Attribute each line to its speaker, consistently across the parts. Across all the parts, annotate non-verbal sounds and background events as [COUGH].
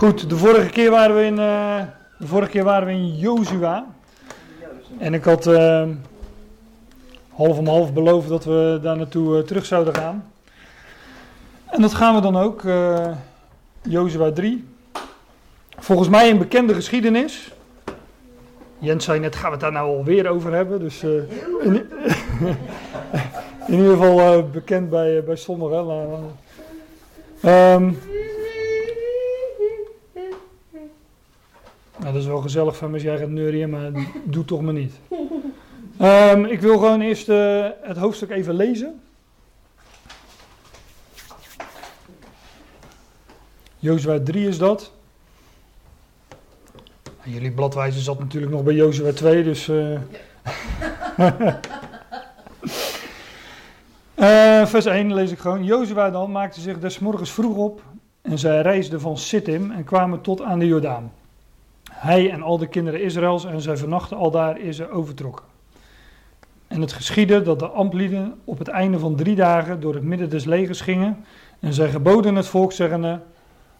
Speaker 1: Goed, de vorige keer waren we in, uh, de vorige keer waren we in Jozua. En ik had uh, half om half beloofd dat we daar naartoe uh, terug zouden gaan. En dat gaan we dan ook. Uh, Jozua 3. Volgens mij een bekende geschiedenis. Jens zei net, gaan we het daar nou alweer over hebben? Dus in, [LAUGHS] in, ieder geval bekend bij, bij sommigen. Um, Nou, dat is wel gezellig van me als jij gaat neurien, maar doe toch maar niet. Um, [LAUGHS] ik wil gewoon eerst uh, het hoofdstuk even lezen. Jozua 3 is dat. Jullie bladwijzer zat natuurlijk nog bij Jozua 2, dus... Uh, [LAUGHS] vers 1 lees ik gewoon. Jozua dan maakte zich des morgens vroeg op en zij reisden van Sittim en kwamen tot aan de Jordaan. Hij en al de kinderen Israëls en zij vernachten al daar is ze overtrokken. En het geschiedde dat de amplieden op het einde van drie dagen door het midden des legers gingen. En zij geboden het volk, zeggende: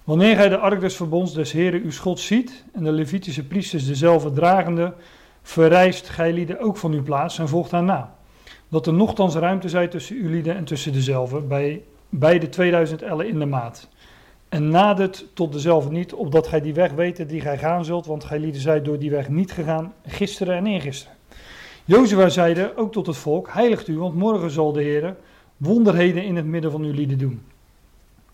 Speaker 1: Wanneer gij de ark des verbonds des Heren uw schot ziet, en de Levitische priesters dezelfde dragende, verrijst gij lieden ook van uw plaats en volgt haar na. Dat er nogthans ruimte zij tussen uw lieden en tussen dezelfde, bij, bij de 2000 ellen in de maat. En nadert tot dezelfde niet, opdat gij die weg weet die gij gaan zult, want gij lieden zijt door die weg niet gegaan, gisteren en eergisteren. Jozua zeide ook tot het volk, heiligt u, want morgen zal de Heer wonderheden in het midden van uw lieden doen.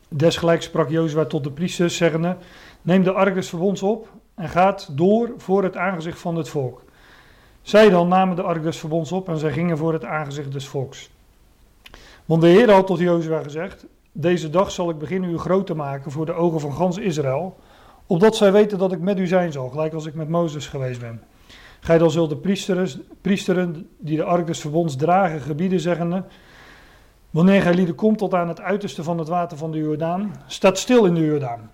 Speaker 1: Desgelijks sprak Jozua tot de priesters, zeggende, neem de ark des verbonds op en gaat door voor het aangezicht van het volk. Zij dan namen de ark des verbonds op en zij gingen voor het aangezicht des volks. Want de Heer had tot Jozua gezegd, deze dag zal ik beginnen u groot te maken voor de ogen van gans Israël, opdat zij weten dat ik met u zijn zal, gelijk als ik met Mozes geweest ben. Gij dan zult de priesteren, die de ark des verbonds dragen, gebieden zeggende, wanneer gij lieden komt tot aan het uiterste van het water van de Jordaan, staat stil in de Jordaan.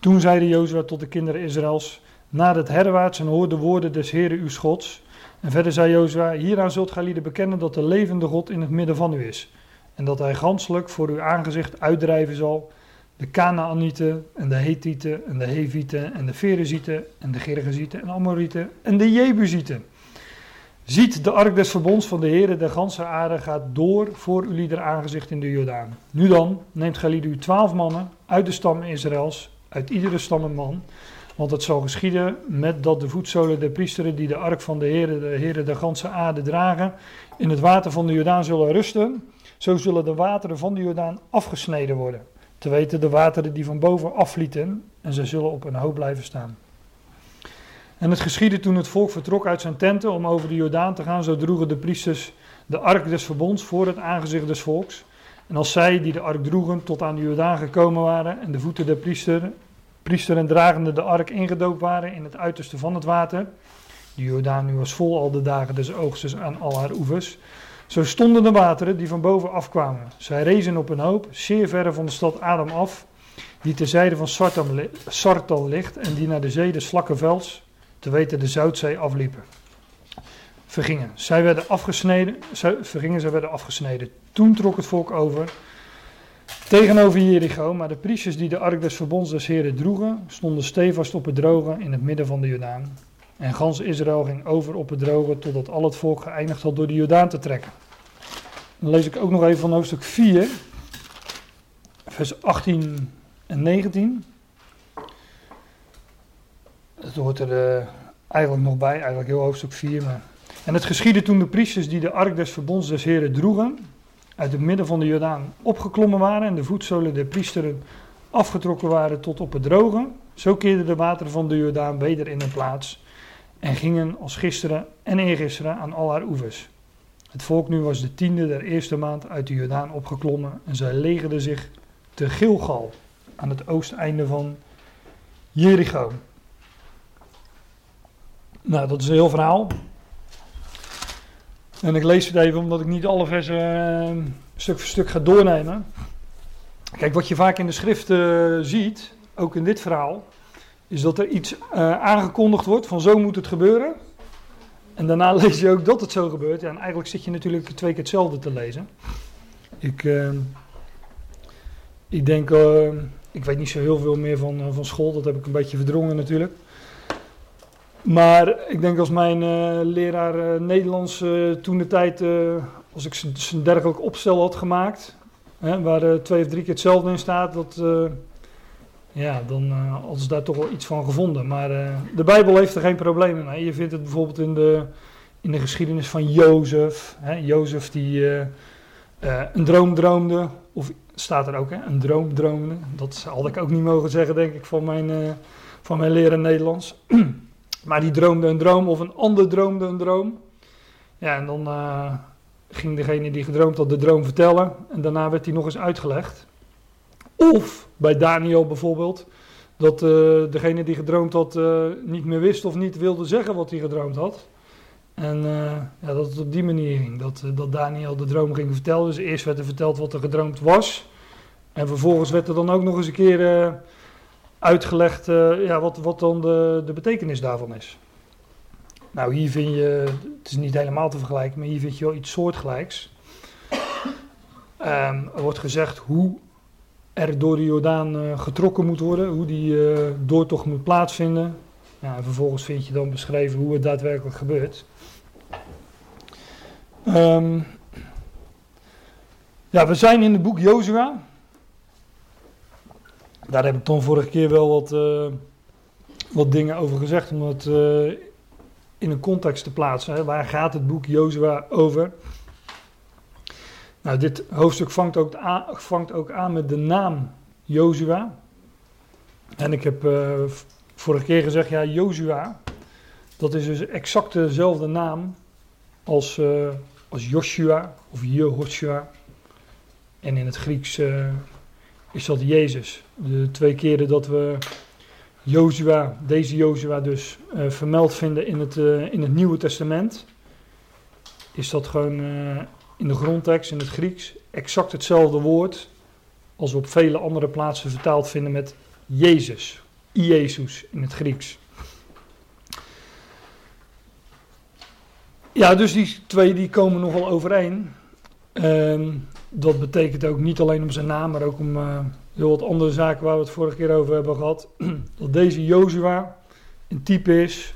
Speaker 1: Toen zeide Jozua tot de kinderen Israëls, na het herwaarts en hoor de woorden des Heren uw Gods. En verder zei Jozua, hieraan zult gij lieden bekennen dat de levende God in het midden van u is en dat hij ganselijk voor uw aangezicht uitdrijven zal de Canaanieten en de Hethieten en de Hevieten en de Ferezieten en de Gergezieten en Amorieten en de Jebusieten. Ziet de ark des verbonds van de Heere der ganse aarde gaat door voor uw lieder aangezicht in de Jordaan. Nu dan, neemt gij uw twaalf mannen uit de stam Israëls, uit iedere stam een man. Want het zal geschieden met dat de voetzolen der priesteren die de ark van de Heere, de Heere der ganse aarde dragen, in het water van de Jordaan zullen rusten zo zullen de wateren van de Jordaan afgesneden worden. Te weten de wateren die van boven aflieten en ze zullen op een hoop blijven staan. En het geschiedde toen het volk vertrok uit zijn tenten om over de Jordaan te gaan, zo droegen de priesters de ark des verbonds voor het aangezicht des volks. En als zij die de ark droegen tot aan de Jordaan gekomen waren en de voeten der priester, priester en dragende de ark ingedoopt waren in het uiterste van het water, de Jordaan nu was vol al de dagen des oogstes aan al haar oevers, zo stonden de wateren die van boven afkwamen. Zij rezen op een hoop, zeer verre van de stad Adam af, die ter zijde van Sartal ligt en die naar de zee de Slakkenvels, te weten de Zoutzee, afliepen. Vergingen. Zij werden afgesneden, zij, vergingen, zij werden afgesneden. Toen trok het volk over tegenover Jericho, maar de priesters die de ark des verbonds des heren droegen, stonden stevast op het droge in het midden van de Jordaan. En gans Israël ging over op het droge totdat al het volk geëindigd had door de Jordaan te trekken. Dan lees ik ook nog even van hoofdstuk 4, vers 18 en 19. Dat hoort er uh, eigenlijk nog bij, eigenlijk heel hoofdstuk 4. Maar... En het geschiedde toen de priesters die de ark des verbonds des heren droegen, uit het midden van de Jordaan opgeklommen waren en de voetzolen der priesteren afgetrokken waren tot op het droge. Zo keerden de wateren van de Jordaan weder in hun plaats en gingen als gisteren en eergisteren aan al haar oevers. Het volk nu was de tiende der eerste maand uit de Jordaan opgeklommen en zij legerden zich te Gilgal, aan het oosteinde van Jericho. Nou, dat is een heel verhaal. En ik lees het even omdat ik niet alle versen uh, stuk voor stuk ga doornemen. Kijk, wat je vaak in de schriften ziet, ook in dit verhaal, is dat er iets uh, aangekondigd wordt van zo moet het gebeuren. En daarna [LAUGHS] lees je ook dat het zo gebeurt. Ja, en eigenlijk zit je natuurlijk twee keer hetzelfde te lezen. Ik, uh, ik denk, uh, ik weet niet zo heel veel meer van, van school, dat heb ik een beetje verdrongen natuurlijk. Maar ik denk als mijn leraar Nederlands toen de tijd, als ik een dergelijk opstel had gemaakt, hè, waar twee of drie keer hetzelfde in staat, dat, ja, dan uh, hadden ze daar toch wel iets van gevonden. Maar de Bijbel heeft er geen problemen mee. Je vindt het bijvoorbeeld in de, in de geschiedenis van Jozef. Hè? Jozef die uh, een droom droomde, of staat er ook, hè? een droom droomde. Dat had ik ook niet mogen zeggen, denk ik, van mijn, van mijn leraar Nederlands. [CLEARS THROAT] maar die droomde een droom, of een ander droomde een droom. Ja, en dan ging degene die gedroomd had de droom vertellen. En daarna werd die nog eens uitgelegd. Of bij Daniel bijvoorbeeld, dat degene die gedroomd had niet meer wist of niet wilde zeggen wat hij gedroomd had. En uh, ja, dat het op die manier ging. Dat, dat Daniel de droom ging vertellen. Dus eerst werd er verteld wat er gedroomd was. En vervolgens werd er dan ook nog eens een keer uitgelegd ja, wat, wat dan de, de betekenis daarvan is. Nou, hier vind je, het is niet helemaal te vergelijken, maar hier vind je wel iets soortgelijks. Um, er wordt gezegd hoe er door de Jordaan getrokken moet worden, hoe die doortocht moet plaatsvinden. En vervolgens vind je dan beschreven hoe het daadwerkelijk gebeurt. Um, ja, we zijn in het boek Jozua. Daar heb ik dan vorige keer wel wat, uh, wat dingen over gezegd, om het in een context te plaatsen. Waar gaat het boek Jozua over? Nou, dit hoofdstuk vangt ook, aan, vangt ook aan met de naam Jozua. En ik heb uh, vorige keer gezegd, ja, Jozua, dat is dus exact dezelfde naam als, uh, als Joshua of Jehoshua. En in het Grieks uh, is dat Jezus. De twee keren dat we Jozua, deze Jozua dus, vermeld vinden in het, in het Nieuwe Testament, is dat gewoon in de grondtekst, in het Grieks, exact hetzelfde woord als we op vele andere plaatsen vertaald vinden met Jezus. Jezus in het Grieks. Ja, dus die twee die komen nogal overeen. Um, dat betekent ook niet alleen om zijn naam, maar ook om uh, heel wat andere zaken waar we het vorige keer over hebben gehad. [CLEARS THROAT] dat deze Jozua een type is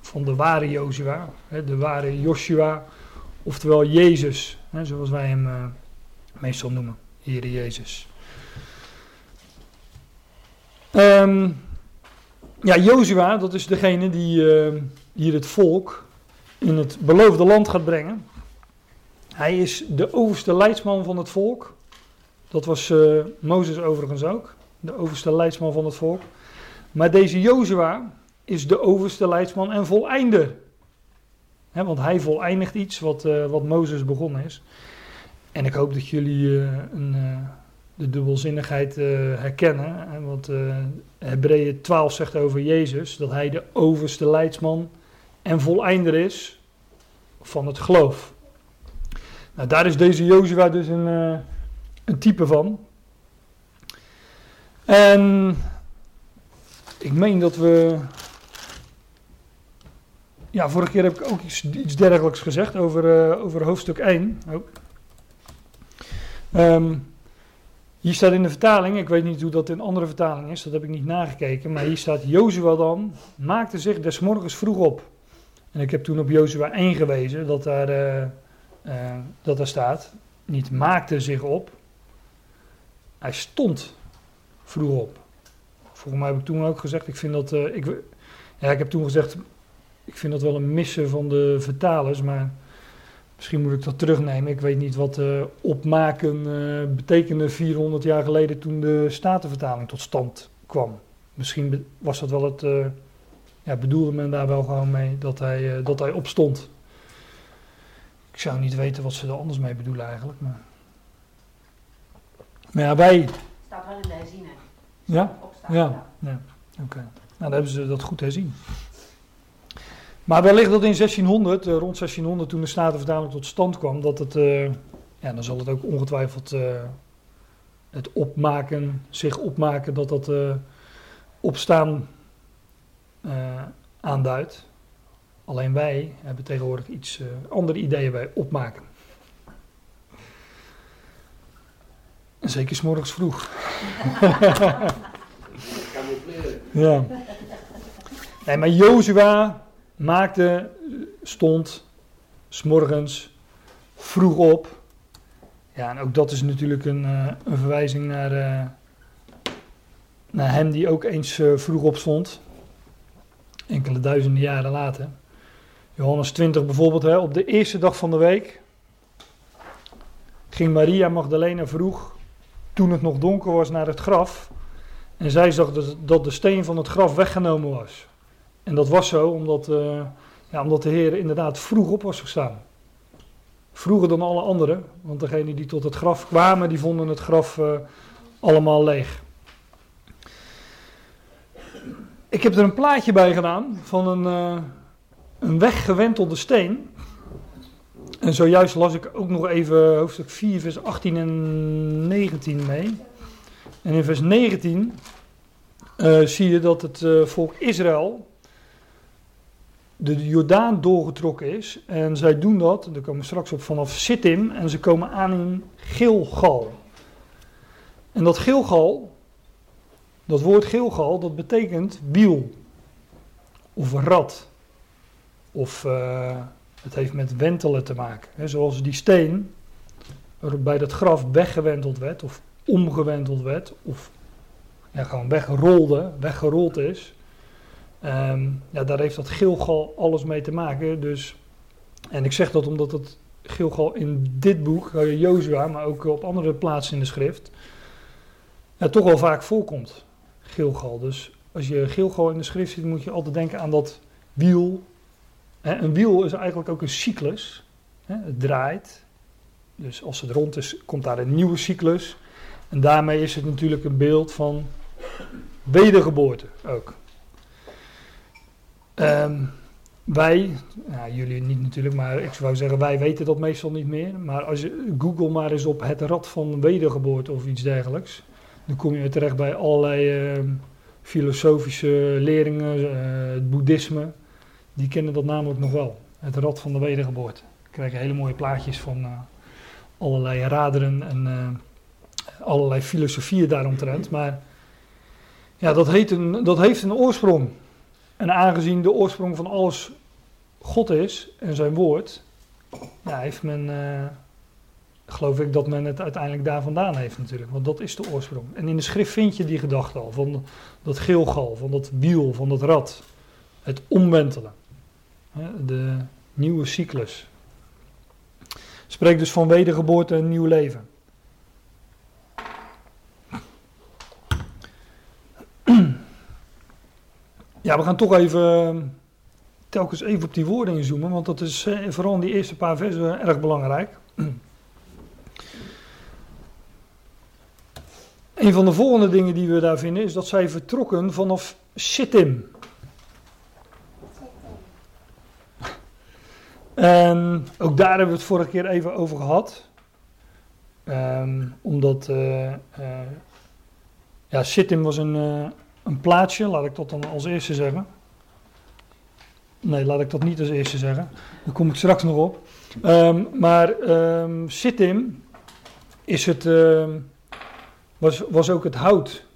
Speaker 1: van de ware Jozua, de ware Joshua, oftewel Jezus, hè, zoals wij hem uh, meestal noemen, Heere Jezus. Um, ja, Jozua, dat is degene die uh, hier het volk in het beloofde land gaat brengen. Hij is de overste leidsman van het volk. Dat was uh, Mozes overigens ook, de overste leidsman van het volk. Maar deze Jozua is de overste leidsman en voleinder. Want hij voleindigt iets wat, uh, wat Mozes begonnen is. En ik hoop dat jullie een de dubbelzinnigheid herkennen. Hè, want Hebreeën 12 zegt over Jezus dat hij de overste leidsman en voleinder is van het geloof. Nou, daar is deze Jozua dus een, een type van. En ik meen dat we. Ja, vorige keer heb ik ook iets, iets dergelijks gezegd over, over hoofdstuk 1. Oh. Um, hier staat in de vertaling, ik weet niet hoe dat in andere vertalingen is, dat heb ik niet nagekeken, maar hier staat Jozua dan maakte zich des morgens vroeg op. En ik heb toen op Jozua 1 gewezen dat daar, uh, uh, dat daar staat, niet maakte zich op, hij stond vroeg op. Volgens mij heb ik toen ook gezegd, ik vind dat, ik, ja, ik heb toen gezegd, ik vind dat wel een missen van de vertalers, maar Misschien moet ik dat terugnemen. Ik weet niet wat uh, opmaken uh, betekende 400 jaar geleden toen de Statenvertaling tot stand kwam. Misschien was dat wel het. Uh, ja, bedoelde men daar wel gewoon mee dat hij, dat hij opstond. Ik zou niet weten wat ze er anders mee bedoelen eigenlijk. Maar, maar ja, wij.
Speaker 2: Staat wel in de herziening.
Speaker 1: Ja? Ja, ja. oké. Okay. Nou, dan hebben ze dat goed herzien. Maar wellicht dat in 1600, uh, eh, rond 1600, toen de Statenvertaling tot stand kwam, dat het, uh, ja, dan zal het ook ongetwijfeld uh, het opmaken, zich opmaken, dat dat opstaan aanduidt. Alleen wij hebben tegenwoordig iets andere ideeën bij opmaken. Zeker s'morgens vroeg. [LAUGHS] ja. Nee, maar Jozua maakte, stond s'morgens vroeg op. Ja, en ook dat is natuurlijk een, uh, een verwijzing naar, uh, naar hem die ook eens uh, vroeg opstond. Enkele duizenden jaren later. Johannes 20 bijvoorbeeld, hè, op de eerste dag van de week ging Maria Magdalena vroeg, toen het nog donker was, naar het graf. En zij zag dat de steen van het graf weggenomen was. En dat was zo omdat, uh, ja, omdat de Heer inderdaad vroeg op was gestaan. Vroeger dan alle anderen, want degenen die tot het graf kwamen, die vonden het graf uh, allemaal leeg. Ik heb er een plaatje bij gedaan van een, uh, een weggewentelde steen. En zojuist las ik ook nog even hoofdstuk 4, vers 18 en 19 mee. En in vers 19 uh, zie je dat het volk Israël de Jordaan doorgetrokken is. En zij doen dat, daar komen we straks op, vanaf Sittim. En ze komen aan in Gilgal. En dat Gilgal, dat woord Gilgal, dat betekent wiel. Of rad. Of uh, het heeft met wentelen te maken. He, zoals die steen bij dat graf weggewenteld werd. Of omgewenteld werd. Of gewoon wegrolde, weggerold is. Um, ja, daar heeft dat Gilgal alles mee te maken. Dus, en ik zeg dat omdat het Gilgal in dit boek, Jozua, maar ook op andere plaatsen in de schrift, ja, toch wel vaak voorkomt. Gilgal. Dus als je Gilgal in de schrift ziet, moet je altijd denken aan dat wiel. een wiel is eigenlijk ook een cyclus. het draait. Dus als het rond is, komt daar een nieuwe cyclus. En daarmee is het natuurlijk een beeld van wedergeboorte ook. Um, wij, nou, jullie niet natuurlijk, maar ik zou zeggen, wij weten dat meestal niet meer. Maar als je Google maar eens op het rad van wedergeboorte of iets dergelijks, dan kom je terecht bij allerlei uh, filosofische leringen, uh, het boeddhisme. Die kennen dat namelijk nog wel. Het rad van de wedergeboorte. Ik krijg hele mooie plaatjes van uh, allerlei raderen en eh, allerlei filosofieën daaromtrent. Maar ja, dat, heet een, dat heeft een oorsprong. En aangezien de oorsprong van alles God is en zijn woord, heeft men, uh, geloof ik dat men het uiteindelijk daar vandaan heeft natuurlijk. Want dat is de oorsprong. En in de schrift vind je die gedachte al, van dat geelgal, van dat wiel, van dat rad. Het omwentelen. De nieuwe cyclus. Spreekt dus van wedergeboorte en nieuw leven. Ja, we gaan toch even ehm, telkens even op die woorden inzoomen, want dat is eh, vooral in die eerste paar versen erg belangrijk. Een van de volgende dingen die we daar vinden is dat zij vertrokken vanaf Sittim. En ook daar hebben we het vorige keer even over gehad. Um, omdat uh, ja, was een, een plaatsje, laat ik dat dan als eerste zeggen. Nee, laat ik dat niet als eerste zeggen. Daar kom ik straks nog op. Um, maar um, Sittim is het, uh, was, was ook het hout.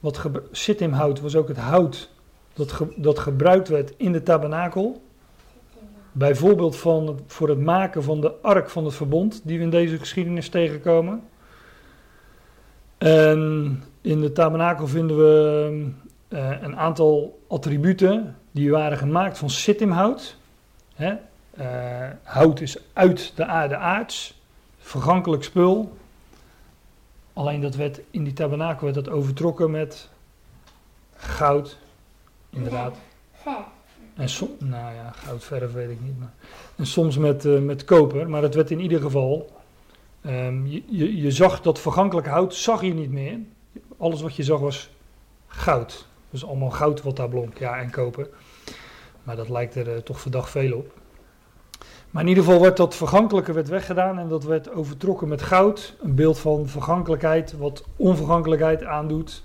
Speaker 1: Wat Sittim hout was ook het hout dat, dat gebruikt werd in de tabernakel. Bijvoorbeeld van, voor het maken van de ark van het verbond, die we in deze geschiedenis tegenkomen. En in de tabernakel vinden we uh, een aantal attributen die waren gemaakt van sittimhout. Hè? Uh, hout is uit de aarde aards, vergankelijk spul. Alleen dat werd in die tabernakel werd dat overtrokken met goud, inderdaad. En som, nou ja, goudverf weet ik niet. Maar, en soms met, uh, met koper, maar het werd in ieder geval. Um, je, je, je, zag dat vergankelijke hout, zag je niet meer alles wat je zag was goud. Dus allemaal goud wat daar blonk, ja, en koper. Maar dat lijkt er uh, toch verdacht veel op. Maar in ieder geval werd dat vergankelijke werd weggedaan en dat werd overtrokken met goud. Een beeld van vergankelijkheid, wat onvergankelijkheid aandoet.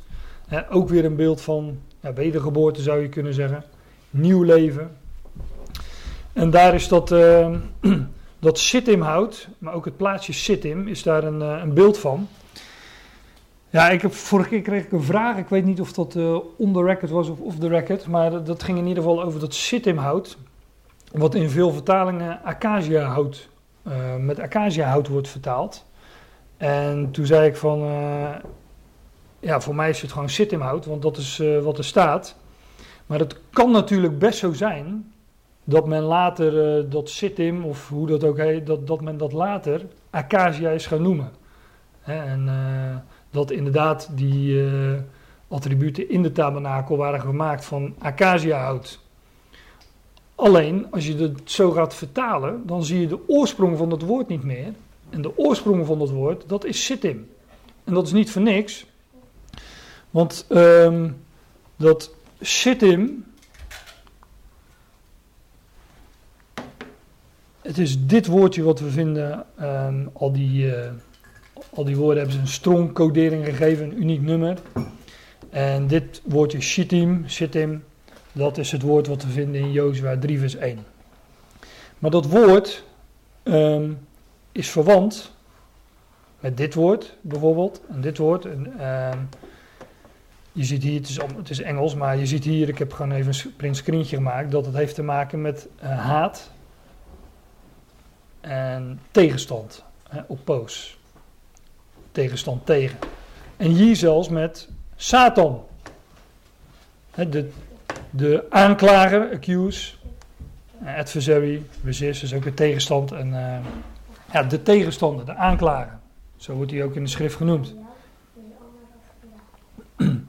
Speaker 1: ook weer een beeld van ja, wedergeboorte zou je kunnen zeggen. Nieuw leven. En daar is dat, uh, [CLEARS THROAT] dat Sittim hout, maar ook het plaatsje Sittim is daar een, uh, een beeld van. Ja, ik heb, vorige keer kreeg ik een vraag. Ik weet niet of dat uh, on the record was of off the record. Maar dat, ging in ieder geval over dat sitimhout. Wat in veel vertalingen acacia hout, uh, met acacia hout wordt vertaald. En toen zei ik van, uh, ja, voor mij is het gewoon sitimhout, want dat is wat er staat. Maar het kan natuurlijk best zo zijn dat men later dat sitim, of hoe dat ook heet, dat, dat men dat later acacia is gaan noemen. Hè, en dat inderdaad die attributen in de tabernakel waren gemaakt van acaciahout. Alleen, als je het zo gaat vertalen, dan zie je de oorsprong van dat woord niet meer. En de oorsprong van dat woord, dat is sittim. En dat is niet voor niks. Want um, dat sittim, het is dit woordje wat we vinden, al, die, uh, al die woorden hebben ze een strong codering gegeven, een uniek nummer. En dit woordje shittim, sittim, dat is het woord wat we vinden in Jozua 3 vers 1. Maar dat woord um, is verwant met dit woord bijvoorbeeld. En dit woord. Uh, je ziet hier, het is, het is, Engels, maar je ziet hier, ik heb gewoon even een print screentje gemaakt, dat het heeft te maken met uh, haat en tegenstand. Hè, oppose. Tegenstand tegen. En hier zelfs met Satan. De, de aanklager, accuse, adversary, resist, is ook een tegenstand. En uh, ja, de tegenstander, de aanklager. Zo wordt hij ook in de schrift genoemd. [CLEARS THROAT]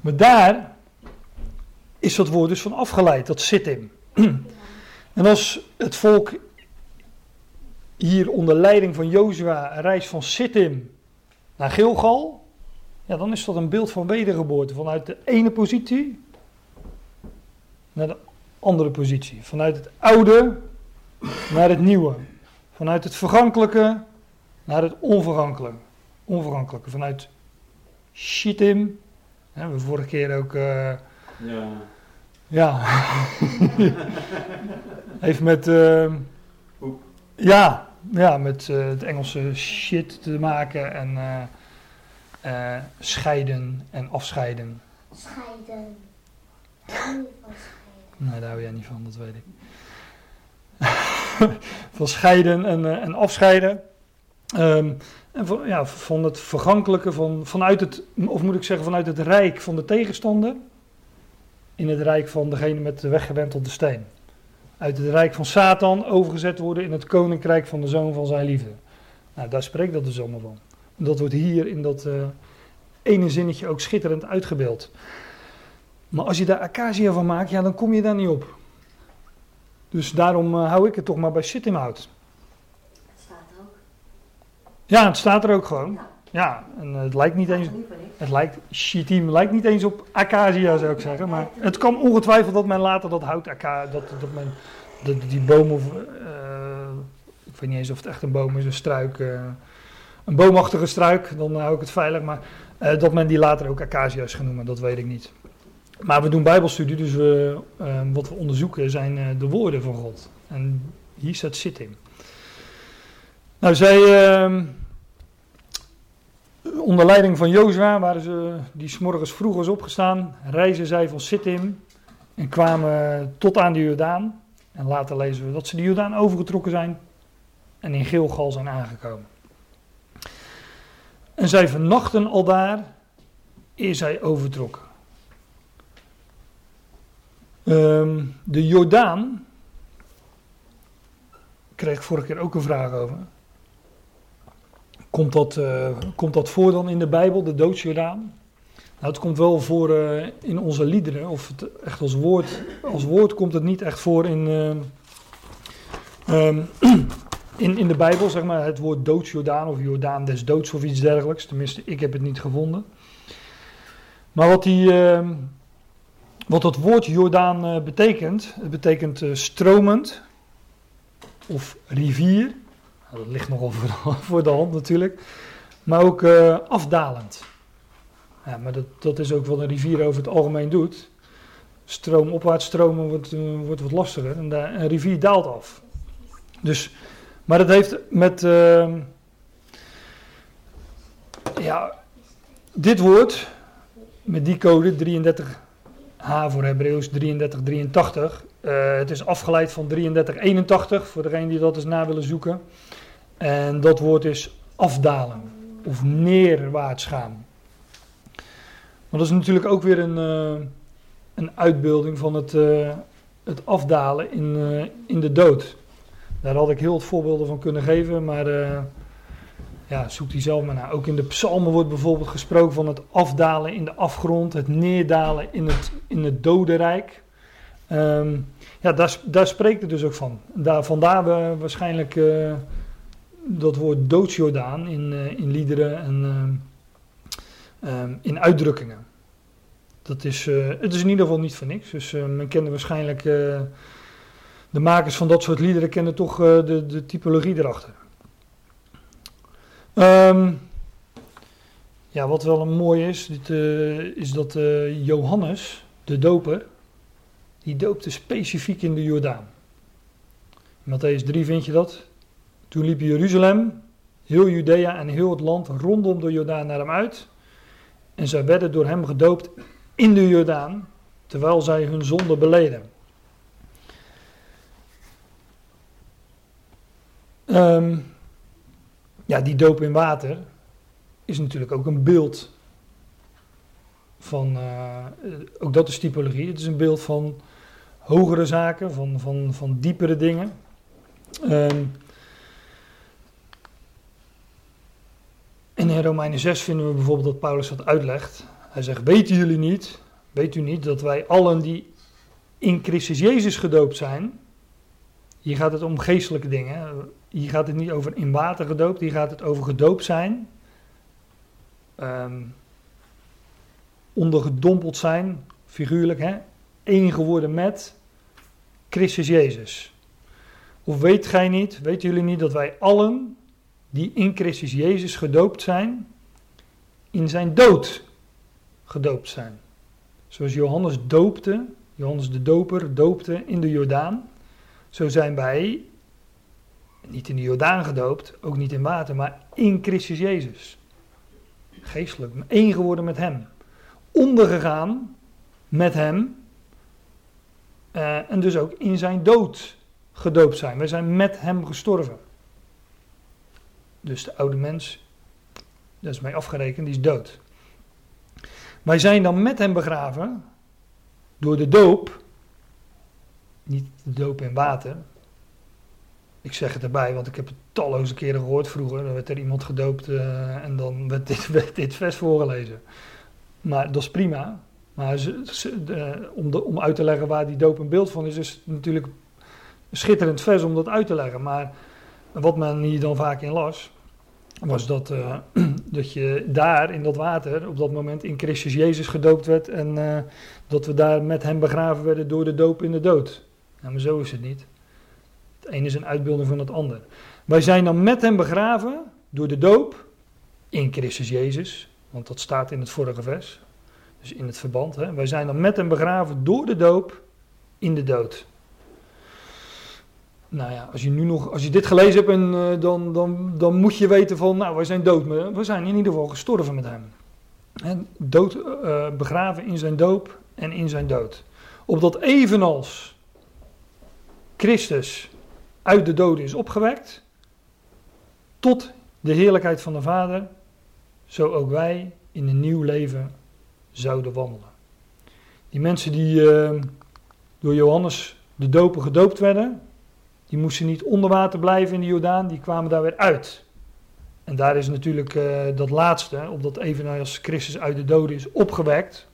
Speaker 1: Maar daar is dat woord dus van afgeleid, dat zit in. [CLEARS THROAT] En als het volk hier onder leiding van Jozua reist van Sittim naar Gilgal, ja, dan is dat een beeld van wedergeboorte. Vanuit de ene positie naar de andere positie. Vanuit het oude naar het nieuwe. Vanuit het vergankelijke naar het onvergankelijke. onvergankelijke. Vanuit Shittim. we hebben vorige keer ook. Uh, ja. Ja. [LAUGHS] Heeft met. Uh, ja, ja, met uh, het Engelse shit te maken. En scheiden en afscheiden. Scheiden. Nee, daar hou jij niet van, dat weet ik. [LAUGHS] van scheiden en, en afscheiden. Um, en van, ja, van het vergankelijke, van, vanuit het, of moet ik zeggen, vanuit het rijk van de tegenstander. In het rijk van degene met de weggewentelde steen. Uit het rijk van Satan overgezet worden in het koninkrijk van de zoon van zijn liefde. Nou, daar spreekt dat dus allemaal van. Dat wordt hier in dat uh, ene zinnetje ook schitterend uitgebeeld. Maar als je daar acacia van maakt, ja, dan kom je daar niet op. Dus daarom uh, hou ik het toch maar bij sittimhout. Het staat ook. Ja, het staat er ook gewoon. Ja, ja en het lijkt niet eens. Het lijkt, shittim lijkt niet eens op acacia, zou ik zeggen. Maar het kan ongetwijfeld dat men later dat hout, dat, dat men die boom of. Uh, ik weet niet eens of het echt een boom is, een struik. een boomachtige struik, dan hou ik het veilig. Maar dat men die later ook acacia is genoemd, dat weet ik niet. Maar we doen Bijbelstudie, dus we, wat we onderzoeken zijn de woorden van God. En hier staat zit in. Nou, zij, uh, onder leiding van Jozua, waren ze die s'morgens vroeg was opgestaan, reizen zij van Sittim en kwamen tot aan de Jordaan. En later lezen we dat ze de Jordaan overgetrokken zijn en in Gilgal zijn aangekomen. En zij vernachten al daar, eer zij overtrokken. Um, de Jordaan, kreeg vorige keer ook een vraag over. Komt dat, uh, komt dat voor dan in de Bijbel, de doodsjordaan? Nou, het komt wel voor uh, in onze liederen, of het echt als woord, als woord komt het niet echt voor in, uh, um, [CLEARS THROAT] in, in de Bijbel, zeg maar, het woord doodsjordaan of Jordaan des doods of iets dergelijks. Tenminste, ik heb het niet gevonden. Maar wat die, uh, wat dat woord Jordaan betekent, het betekent stromend of rivier. Dat ligt nogal voor, [LAUGHS] voor, de hand natuurlijk. Maar ook uh, afdalend. Ja, maar dat, dat is ook wat een rivier over het algemeen doet. Stroomopwaarts stromen wordt, wordt wat lastiger en de, een rivier daalt af. Dus, maar dat heeft met. ja, dit woord, met die code 33H voor Hebreeuws 3383, uh, het is afgeleid van 3381 voor degene die dat eens na willen zoeken. En dat woord is afdalen of neerwaarts gaan. Maar dat is natuurlijk ook weer een, uh, een uitbeelding van het, uh, het afdalen in, in de dood. Daar had ik heel wat voorbeelden van kunnen geven, maar ja, zoek die zelf maar naar. Ook in de psalmen wordt bijvoorbeeld gesproken van het afdalen in de afgrond, het neerdalen in het, in het dodenrijk. Um, ja, daar, daar spreekt het dus ook van. Daar, vandaar we waarschijnlijk dat woord doodsjordaan in, uh, in liederen en uh, um, in uitdrukkingen. Dat is, het is in ieder geval niet voor niks. Dus men kende waarschijnlijk, de makers van dat soort liederen kennen toch de, de typologie erachter. Um, ja, wat wel een mooi is, dit, is dat Johannes, de doper, die doopte specifiek in de Jordaan. In Matthäus 3 vind je dat. Toen liep Jeruzalem, heel Judea en heel het land rondom de Jordaan naar hem uit. En zij werden door hem gedoopt in de Jordaan, terwijl zij hun zonde beleden. Um, ja, die doop in water is natuurlijk ook een beeld van, uh, ook dat is typologie, het is een beeld van hogere zaken, van, van, van diepere dingen. Um, en in Romeinen 6 vinden we bijvoorbeeld dat Paulus dat uitlegt. Hij zegt, weten jullie niet, weet u niet, dat wij allen die in Christus Jezus gedoopt zijn, hier gaat het om geestelijke dingen, hier gaat het niet over in water gedoopt, hier gaat het over gedoopt zijn. Um, ondergedompeld zijn, figuurlijk, hè? één geworden met Christus Jezus. Of weet gij niet, weten jullie niet dat wij allen die in Christus Jezus gedoopt zijn, in zijn dood gedoopt zijn. Zoals Johannes doopte, Johannes de doper doopte in de Jordaan, zo zijn wij niet in de Jordaan gedoopt, ook niet in water, maar in Christus Jezus. Geestelijk, één geworden met Hem. Ondergegaan met Hem. Uh, en dus ook in zijn dood gedoopt zijn. Wij zijn met Hem gestorven. Dus de oude mens, dat is mij afgerekend, die is dood. Wij zijn dan met Hem begraven door de doop. Niet de doop in water, ik zeg het erbij, want ik heb het talloze keren gehoord vroeger. Dan werd er iemand gedoopt uh, en dan werd dit, [LAUGHS] werd dit vers voorgelezen. Maar dat is prima. Maar om, om uit te leggen waar die doop een beeld van is, is natuurlijk een schitterend vers om dat uit te leggen. Maar wat men hier dan vaak in las, was dat, uh, [CLEARS THROAT] dat je daar in dat water op dat moment in Christus Jezus gedoopt werd en uh, dat we daar met hem begraven werden door de doop in de dood. Ja, maar zo is het niet. Het een is een uitbeelding van het ander. Wij zijn dan met hem begraven door de doop in Christus Jezus. Want dat staat in het vorige vers. Dus in het verband. Hè. Wij zijn dan met hem begraven door de doop in de dood. Nou ja, als je nu nog, als je dit gelezen hebt, en, uh, dan, dan, dan moet je weten van, nou, wij zijn dood. We zijn in ieder geval gestorven met hem. En dood, uh, begraven in zijn doop en in zijn dood. Opdat evenals Christus uit de doden is opgewekt, tot de heerlijkheid van de Vader, zo ook wij in een nieuw leven zouden wandelen. Die mensen die uh, door Johannes de doper gedoopt werden, die moesten niet onder water blijven in de Jordaan, die kwamen daar weer uit. En daar is natuurlijk uh, dat laatste, opdat evenals Christus uit de doden is opgewekt,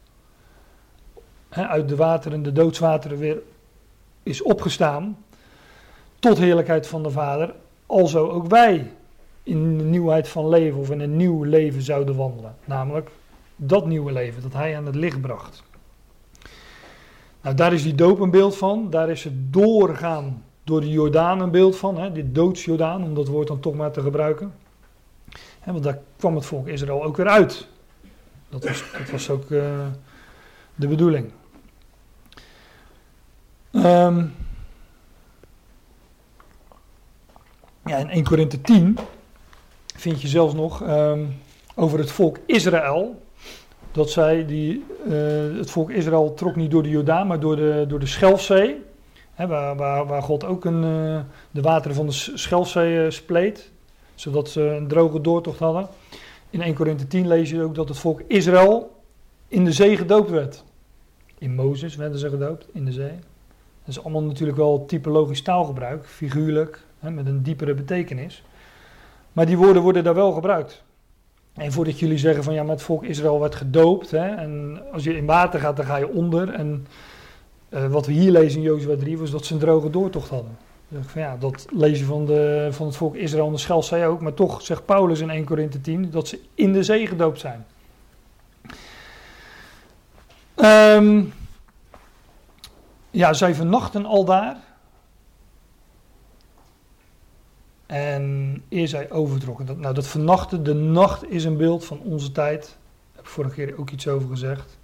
Speaker 1: hè, uit de wateren, de doodswateren weer is opgestaan, tot heerlijkheid van de Vader, alzo ook wij in de nieuwheid van leven of in een nieuw leven zouden wandelen. Namelijk dat nieuwe leven dat hij aan het licht bracht. Nou, daar is die doop een beeld van. Daar is het doorgaan door de Jordaan een beeld van. Hè, dit doodsjordaan, om dat woord dan toch maar te gebruiken. Hè, want daar kwam het volk Israël ook weer uit. Dat was, dat was ook uh, de bedoeling. Um, Ja, in 1 Korinthe 10 vind je zelfs nog um, over het volk Israël. dat zij, die, eh, het volk Israël trok niet door de Jordaan, maar door de, door de Schelfzee. Hè, waar, waar, waar God ook een, eh, de wateren van de Schelfzee spleet, zodat ze een droge doortocht hadden. In 1 Korinthe 10 lees je ook dat het volk Israël in de zee gedoopt werd. In Mozes werden ze gedoopt, in de zee. Dat is allemaal natuurlijk wel typologisch taalgebruik, figuurlijk, hè, met een diepere betekenis. Maar die woorden worden daar wel gebruikt. En voordat jullie zeggen van ja, maar het volk Israël werd gedoopt. Hè, en als je in water gaat, dan ga je onder. En uh, wat we hier lezen in Jozua 3 was dat ze een droge doortocht hadden. Van, ja, dat lezen van, de, van het volk Israël en de Schelzee ook. Maar toch zegt Paulus in 1 Korinthe 10 dat ze in de zee gedoopt zijn. Um, ja, zij vernachten al daar. En is hij overtrokken. Nou, dat vernachten, de nacht is een beeld van onze tijd. Daar heb ik vorige keer ook iets over gezegd.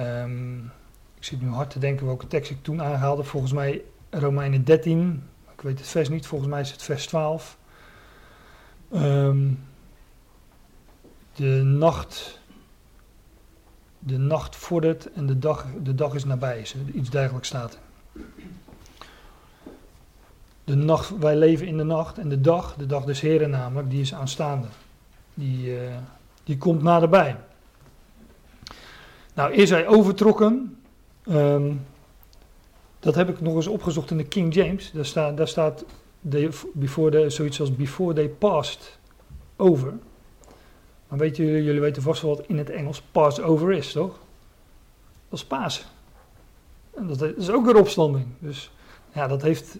Speaker 1: Um, ik zit nu hard te denken welke tekst ik toen aangehaalde. Volgens mij Romeinen 13. Ik weet het vers niet, volgens mij is het vers 12. Um, ehm, de nacht. De nacht vordert en de dag, de dag is nabij. Iets dergelijks staat de nacht, wij leven in de nacht en de dag, de dag des Heren namelijk, die is aanstaande. Die, uh, die komt naderbij. Nou, is hij overtrokken? Um, dat heb ik nog eens opgezocht in de King James. Daar, staat, daar staat before the, zoiets als before they passed over. Maar weet jullie, jullie weten vast wel wat in het Engels pass over is, toch? Dat is Pasen. En dat is ook weer opstanding. Dus ja, dat heeft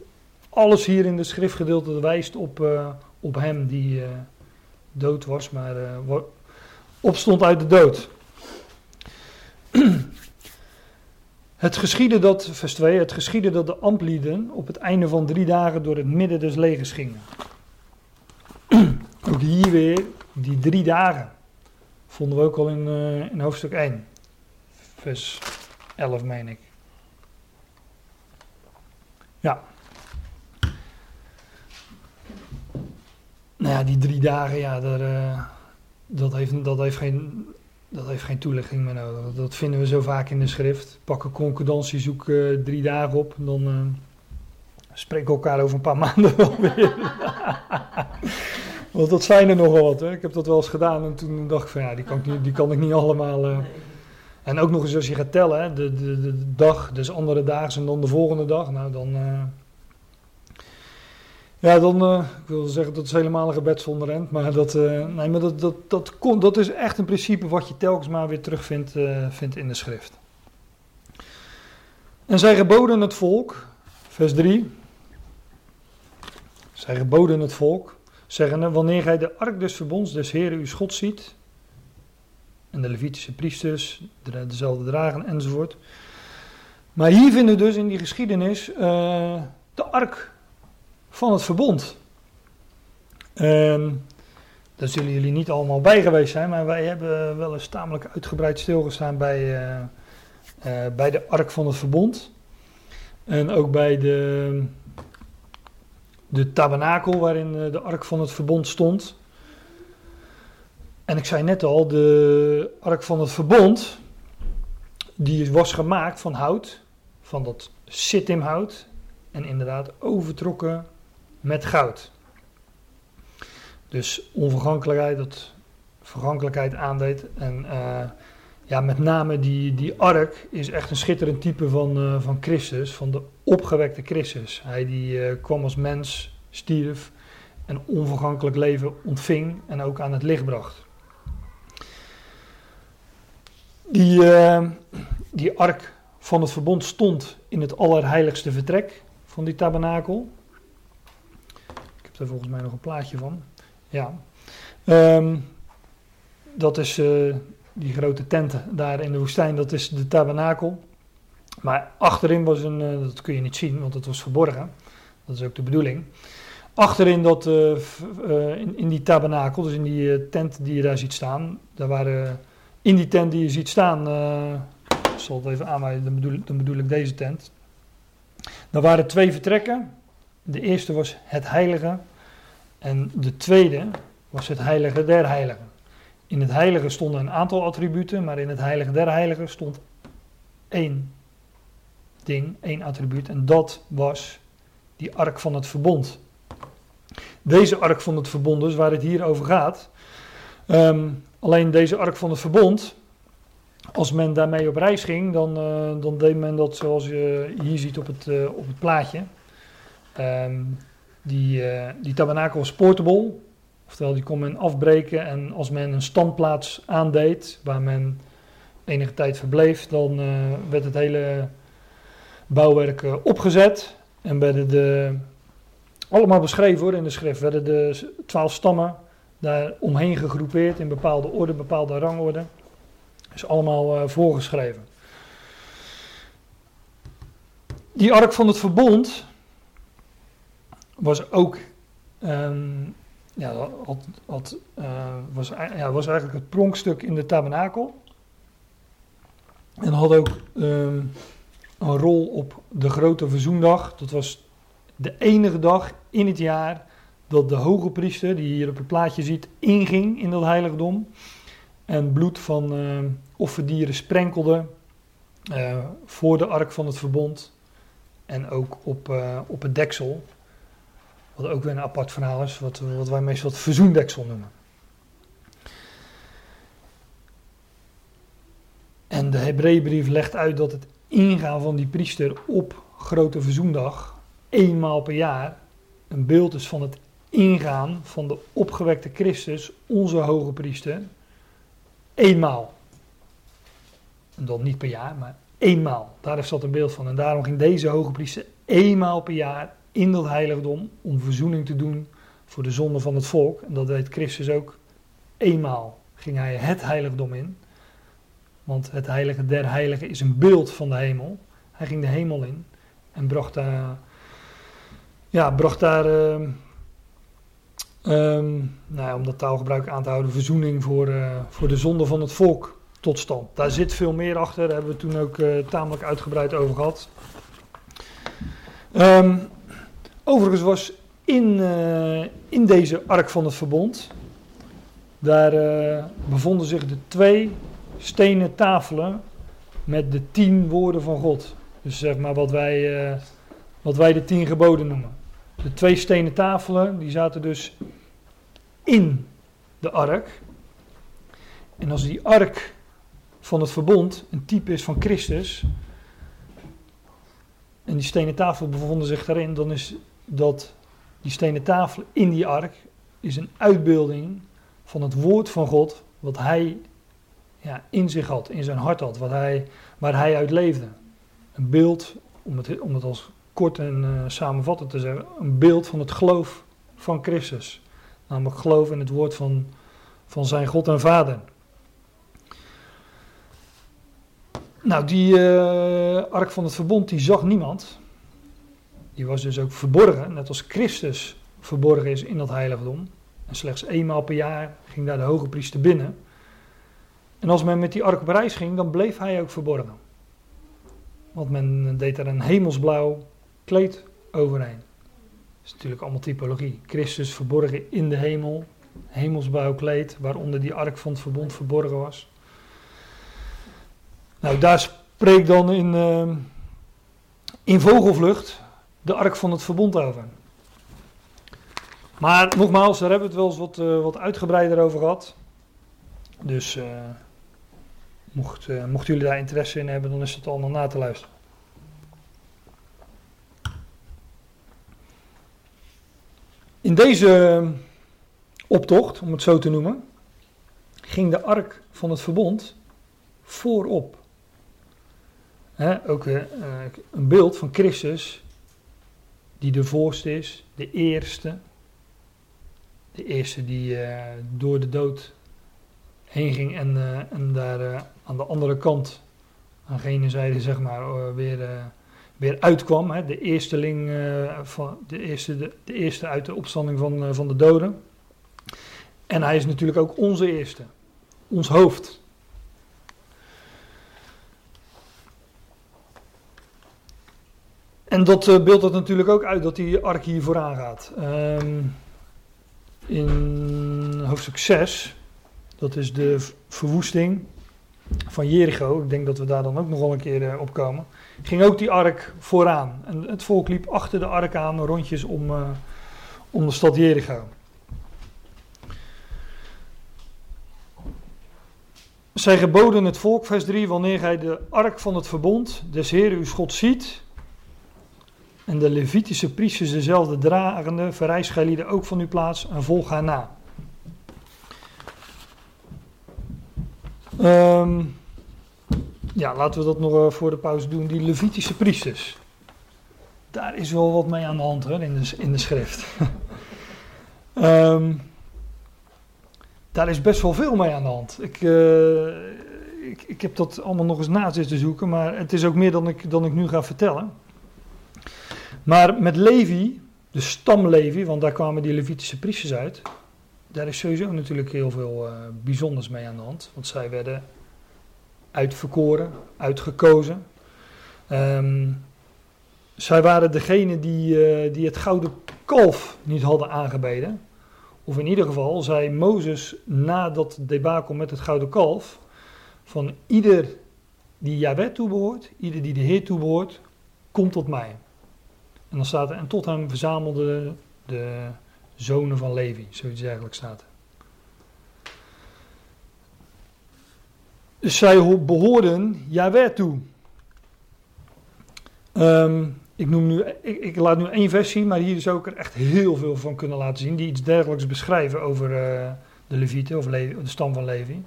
Speaker 1: alles hier in de schriftgedeelte wijst op, uh, op hem die uh, dood was, maar uh, opstond uit de dood. [CLEARS THROAT] Het geschiedde dat, vers 2, het geschiedde dat de amplieden op het einde van drie dagen door het midden des legers gingen. ook hier weer, die drie dagen, vonden we ook al in, in hoofdstuk 1, vers 11 meen ik. Ja. Nou ja, die drie dagen, ja, daar, uh, dat, heeft, dat, heeft geen, dat heeft geen toelichting meer nodig. Dat vinden we zo vaak in de schrift. Pak een concordantie, zoek uh, drie dagen op, dan uh, spreken we elkaar over een paar [LAUGHS] maanden wel weer. [LAUGHS] Want dat zijn er nogal wat. Hè. Ik heb dat wel eens gedaan en toen dacht ik van ja, die kan ik niet, die kan ik niet allemaal... Uh, en ook nog eens als je gaat tellen, hè, de, de, de dag, dus andere dagen en dan de volgende dag. Nou, dan, ja, dan, uh, ik wil zeggen dat is helemaal een gebed zonder end, maar dat, uh, nee, maar dat, dat, dat, kon, dat is echt een principe wat je telkens maar weer terugvindt uh, vindt in de schrift. En zij geboden het volk, vers 3, zij geboden het volk, zeggende, wanneer gij de ark des verbonds des Heren uw schot ziet, en de Levitische priesters de, dezelfde dragen enzovoort. Maar hier vinden we dus in die geschiedenis de ark van het verbond. Um, daar zullen jullie niet allemaal bij geweest zijn, maar wij hebben wel eens tamelijk uitgebreid stilgestaan bij, uh, uh, bij de ark van het verbond. En ook bij de, de tabernakel waarin eh, de ark van het verbond stond. En ik zei net al, de ark van het verbond, die was gemaakt van hout, van dat sittimhout. En inderdaad overtrokken met goud. Dus onvergankelijkheid, dat vergankelijkheid aandeed. En uh, ja, met name die, die ark is echt een schitterend type van, uh, van Christus, van de opgewekte Christus. Hij die uh, kwam als mens, stierf, en onvergankelijk leven ontving en ook aan het licht bracht. Die, die ark van het verbond stond in het allerheiligste vertrek van die tabernakel volgens mij nog een plaatje van. Ja. Um, dat is uh, die grote tent daar in de woestijn, dat is de tabernakel. Maar achterin was een, uh, dat kun je niet zien, want het was verborgen. Dat is ook de bedoeling. Achterin dat, uh, in, in, die tabernakel, dus in die tent die je daar ziet staan, daar waren, in die tent die je ziet staan, ik zal het even aanwijzen, dan bedoel, bedoel ik deze tent. Daar waren twee vertrekken. De eerste was het heilige en de tweede was het heilige der heiligen. In het heilige stonden een aantal attributen, maar in het heilige der heiligen stond één ding, één attribuut. En dat was die ark van het verbond. Deze ark van het verbond, dus waar het hier over gaat. Ehm, alleen deze ark van het verbond, als men daarmee op reis ging, dan, uh, dan deed men dat zoals je hier ziet op het, uh, op het plaatje. Um, die, uh, die tabernakel was portable, oftewel die kon men afbreken en als men een standplaats aandeed, waar men enige tijd verbleef, dan werd het hele bouwwerk opgezet en werden de, allemaal beschreven hoor in de schrift, werden de twaalf stammen daar omheen gegroepeerd in bepaalde orde, bepaalde rangorde. Is allemaal voorgeschreven. Die ark van het verbond was ook, um, ja, had, had, uh, was, ja, was eigenlijk het pronkstuk in de tabernakel. En had ook um, een rol op de grote verzoendag. Dat was de enige dag in het jaar dat de hoge priester, die je hier op het plaatje ziet, inging in dat heiligdom. En bloed van uh, offerdieren sprenkelde uh, voor de ark van het verbond. En ook op, op het deksel. Wat ook weer een apart verhaal is, wat, wat wij meestal het verzoendeksel noemen. En de Hebreeënbrief legt uit dat het ingaan van die priester op grote verzoendag, eenmaal per jaar, een beeld is van het ingaan van de opgewekte Christus, onze hoge priester, eenmaal. En dan niet per jaar, maar eenmaal. Daar is dat een beeld van. En daarom ging deze hoge priester eenmaal per jaar in dat heiligdom om verzoening te doen voor de zonde van het volk. En dat deed Christus ook. Eenmaal ging hij het heiligdom in. Want het heilige der heiligen is een beeld van de hemel. Hij ging de hemel in en bracht daar, ja, bracht daar uh, um, nou ja, om dat taalgebruik aan te houden, verzoening voor, uh, voor de zonde van het volk tot stand. Daar zit veel meer achter, daar hebben we toen ook uh, tamelijk uitgebreid over gehad. Um, overigens was in, uh, in deze ark van het verbond, daar bevonden zich de twee stenen tafelen met de tien woorden van God. Dus zeg maar wat wij, wat wij de tien geboden noemen. De twee stenen tafelen, die zaten dus in de ark. En als die ark van het verbond een type is van Christus, en die stenen tafel bevonden zich daarin, dan is dat die stenen tafel in die ark is een uitbeelding van het woord van God, wat hij ja, in zich had, in zijn hart had, wat hij, waar hij uit leefde. Een beeld, om het, om het als kort en uh, samenvattend te zeggen, een beeld van het geloof van Christus. Namelijk geloof in het woord van, van zijn God en Vader. Nou, die uh, ark van het verbond, die zag niemand. Die was dus ook verborgen, net als Christus verborgen is in dat heiligdom. En slechts eenmaal per jaar ging daar de hoge priester binnen. En als men met die ark op reis ging, dan bleef hij ook verborgen. Want men deed er een hemelsblauw kleed overheen. Dat is natuurlijk allemaal typologie. Christus verborgen in de hemel, hemelsblauw kleed, waaronder die ark van het verbond verborgen was. Nou, daar spreekt dan in, uh, in vogelvlucht de ark van het verbond over. Maar nogmaals, daar hebben we het wel eens wat, uh, wat uitgebreider over gehad. Dus uh, mocht, mochten jullie daar interesse in hebben, dan is het allemaal na te luisteren. In deze optocht, om het zo te noemen, ging de ark van het verbond voorop. ook een beeld van Christus, die de voorste is, de eerste. De eerste die uh, door de dood heen ging en, uh, en daar aan de andere kant, aan gene zijde zeg maar, weer weer uitkwam. Hè, de, eersteling, van, de, eerste, de, de, eerste uit de opstanding van, van de doden. En hij is natuurlijk ook onze eerste. Ons hoofd. En dat uh, beeldt dat natuurlijk ook uit dat die ark hier vooraan gaat. Um, in hoofdstuk 6, Dat is de verwoesting van Jericho. Ik denk dat we daar dan ook nog wel een keer uh, op komen. Ging ook die ark vooraan. En het volk liep achter de ark aan, rondjes om, uh, om de stad Jericho. Zij geboden het volk, vers 3, wanneer gij de ark van het verbond des Heeren uw God ziet, en de Levitische priesters dezelfde dragende, verrijs ook van uw plaats en volg haar na. Um, ja, laten we dat nog uh, voor de pauze doen. Die Levitische priesters. Daar is wel wat mee aan de hand hoor, in, de, in de schrift. um, [LAUGHS] daar is best wel veel mee aan de hand. Ik, uh, ik, ik heb dat allemaal nog eens na zitten zoeken, maar het is ook meer dan ik, dan ik nu ga vertellen. Maar met Levi, de stam Levi, want daar kwamen die Levitische priesters uit, daar is sowieso natuurlijk heel veel uh, bijzonders mee aan de hand. Want zij werden uitverkoren, uitgekozen. Um, zij waren degene die, uh, die het gouden kalf niet hadden aangebeden. Of in ieder geval zei Mozes na dat debakel met het gouden kalf: van ieder die Jahweh toebehoort, ieder die de Heer toebehoort, komt tot mij. En dan staat er, en tot hem verzamelden de zonen van Levi, zoiets eigenlijk staat. Dus zij behoorden Yahweh toe. Um, ik, noem nu, ik, laat nu één versie, maar hier zou ik er echt heel veel van kunnen laten zien. Die iets dergelijks beschrijven over uh, de Levieten of de stam van Levi.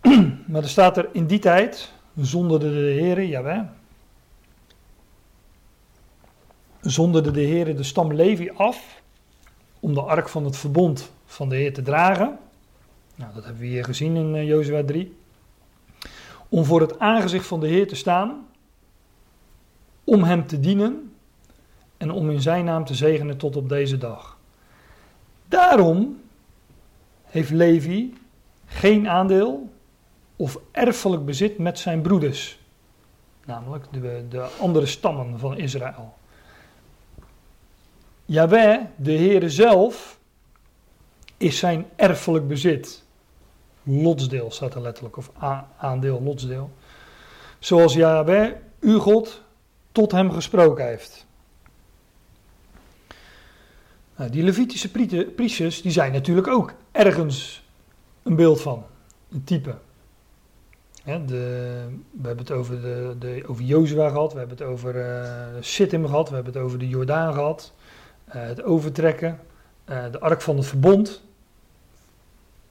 Speaker 1: [CLEARS THROAT] maar er staat er in die tijd, zonder de Heer, Yahweh, zonderde de Heer de stam Levi af om de ark van het verbond van de Heer te dragen. Nou, dat hebben we hier gezien in uh, Jozua 3. Om voor het aangezicht van de Heer te staan, om hem te dienen en om in zijn naam te zegenen tot op deze dag. Daarom heeft Levi geen aandeel of erfelijk bezit met zijn broeders, namelijk de, de andere stammen van Israël. Jawel, de Heere zelf, is zijn erfelijk bezit. Lotsdeel staat er letterlijk, of aandeel, lotsdeel. Zoals Jawel, uw God, tot hem gesproken heeft. Nou, die Levitische priesters, die zijn natuurlijk ook ergens een beeld van, een type. de, we hebben het over, de, de, over Jozua gehad, we hebben het over uh, Sittim gehad, we hebben het over de Jordaan gehad. Eh, het overtrekken, uh, de ark van het verbond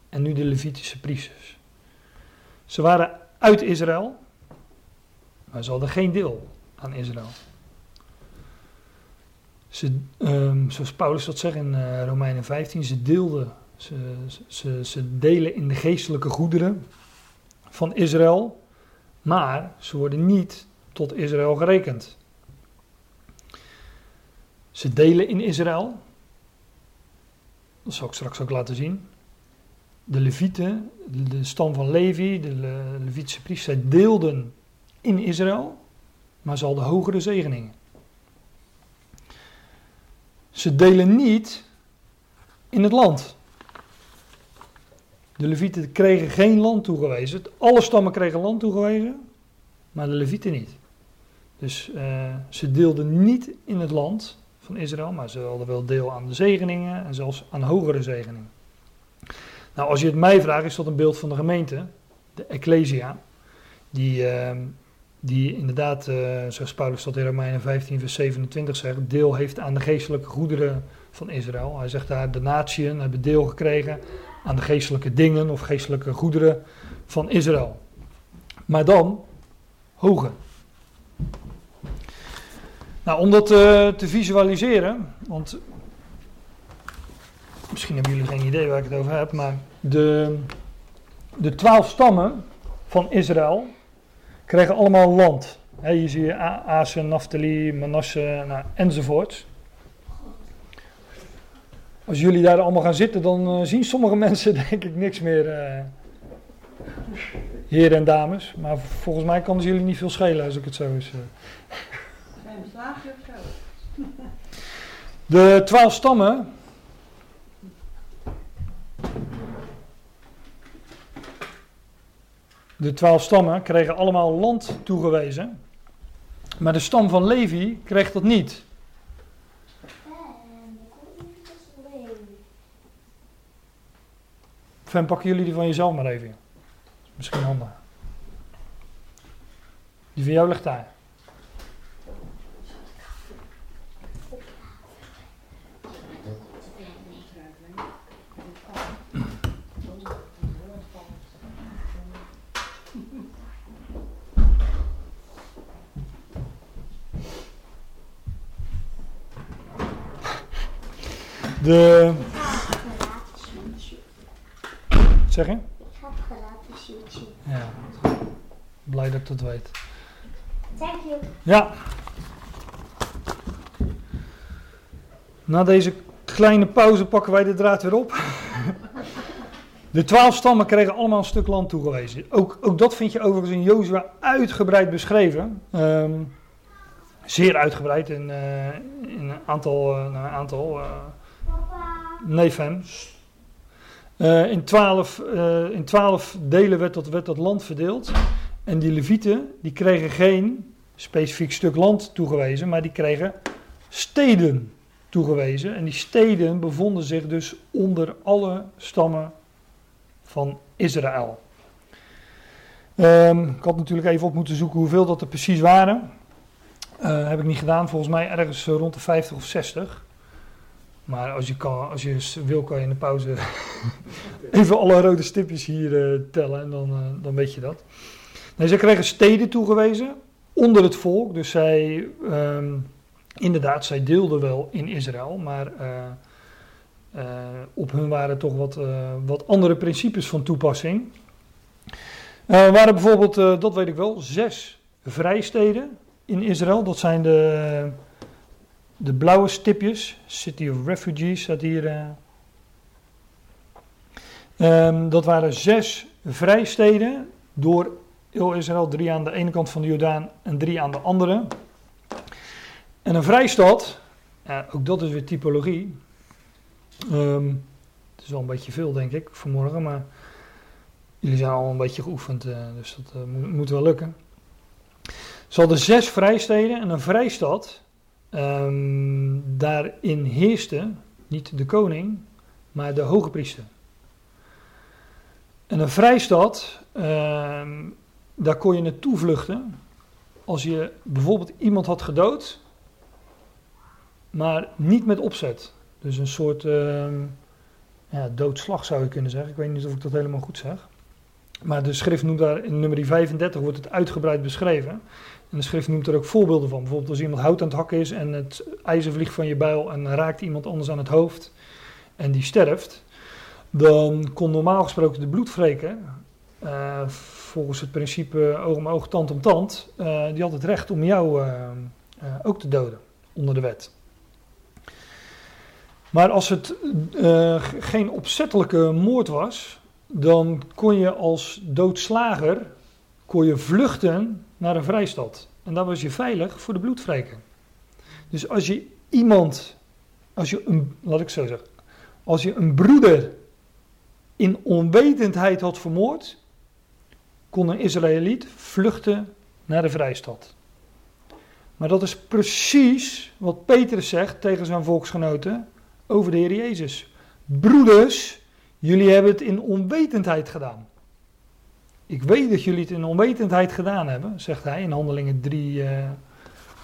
Speaker 1: en nu de Levitische priesters. Ze waren uit Israël, maar ze hadden geen deel aan Israël. Ze, um, zoals Paulus dat zegt in uh, Romeinen 15, ze deelden, ze, ze delen in de geestelijke goederen van Israël, maar ze worden niet tot Israël gerekend. Ze delen in Israël. Dat zal ik straks ook laten zien. De Levieten, de stam van Levi, de Levitische priesters, zij deelden in Israël, maar ze hadden hogere zegeningen. Ze delen niet in het land. De Levieten kregen geen land toegewezen. Alle stammen kregen land toegewezen, maar de Levieten niet. Dus uh, ze deelden niet in het land van Israël, maar ze hadden wel deel aan de zegeningen en zelfs aan hogere zegeningen. Nou, als je het mij vraagt, is dat een beeld van de gemeente, de Ecclesia, die, uh, die inderdaad, uh, zoals Paulus dat in Romeinen 15, vers 27 zegt, deel heeft aan de geestelijke goederen van Israël. Hij zegt daar, de natieën hebben deel gekregen aan de geestelijke dingen of geestelijke goederen van Israël. Maar dan hoger. Nou, om dat uh, te visualiseren, want misschien hebben jullie geen idee waar ik het over heb, maar de, de twaalf stammen van Israël kregen allemaal land. He, hier zie je Asen, Naphtali, Manasse nou, enzovoort. Als jullie daar allemaal gaan zitten, dan uh, zien sommige [LAUGHS] mensen denk ik niks meer, uh, heren en dames. Maar volgens mij kan het jullie niet veel schelen als ik het zo eens... De twaalf stammen de twaalf stammen kregen allemaal land toegewezen. Maar de stam van Levi kreeg dat niet. Fan, pakken jullie die van jezelf maar even. Misschien handig. Die van jou ligt daar. De. Zeg je?
Speaker 2: Ik heb gratis YouTube.
Speaker 1: Ja. Blij dat ik dat weet.
Speaker 2: Thank you.
Speaker 1: Ja. Na deze kleine pauze pakken wij de draad weer op. De twaalf stammen kregen allemaal een stuk land toegewezen. Ook, ook dat vind je overigens in Jozua uitgebreid beschreven. Ehm, zeer uitgebreid in, eh, in een aantal, eh, een aantal eh, Nee, fam. Eh, in, twaalf, eh, in twaalf delen werd dat, land verdeeld. En die levieten die kregen geen specifiek stuk land toegewezen, maar die kregen steden toegewezen. En die steden bevonden zich dus onder alle stammen van Israël. Ehm, ik had natuurlijk even op moeten zoeken hoeveel dat er precies waren. Eh, heb ik niet gedaan, volgens mij ergens rond de 50 of 60. Maar als je, kan, als je wil, kan je in de pauze [LAUGHS] even alle rode stipjes hier eh, tellen en dan, eh, dan weet je dat. Nee, zij kregen steden toegewezen onder het volk. Dus zij, ehm, inderdaad, zij deelden wel in Israël, maar eh, op hun waren toch wat, wat andere principes van toepassing. Er waren bijvoorbeeld, dat weet ik wel, zes vrijsteden in Israël. Dat zijn de, de blauwe stipjes. City of Refugees staat hier. eh. Ehm, dat waren zes vrijsteden door heel Israël. Drie aan de ene kant van de Jordaan en drie aan de andere. En een vrijstad, ja, ook dat is weer typologie. Ehm, het is wel een beetje veel, denk ik, vanmorgen. Maar jullie zijn al een beetje geoefend, eh, dus dat eh, moet, moet wel lukken. Ze hadden zes vrijsteden en een vrijstad. Ehm, daarin heerste niet de koning, maar de hoge priester. En een vrijstad, ehm, daar kon je naartoe vluchten als je bijvoorbeeld iemand had gedood, maar niet met opzet. Dus een soort ehm, ja, doodslag zou je kunnen zeggen. Ik weet niet of ik dat helemaal goed zeg. Maar de schrift noemt daar in nummer 35 wordt het uitgebreid beschreven. En de schrift noemt er ook voorbeelden van. Bijvoorbeeld als iemand hout aan het hakken is en het ijzer vliegt van je bijl en raakt iemand anders aan het hoofd en die sterft. Dan kon normaal gesproken de bloedvreker, eh, volgens het principe oog om oog, tand om tand, eh, die had het recht om jou eh, ook te doden onder de wet. Maar als het geen opzettelijke moord was, dan kon je als doodslager kon je vluchten naar een vrijstad. En daar was je veilig voor de bloedwreker. Dus als je iemand, als je een, laat ik zo zeggen, als je een broeder in onwetendheid had vermoord, kon een Israëliet vluchten naar de vrijstad. Maar dat is precies wat Petrus zegt tegen zijn volksgenoten over de Heer Jezus. Broeders, jullie hebben het in onwetendheid gedaan. Ik weet dat jullie het in onwetendheid gedaan hebben, zegt hij in Handelingen 3, eh,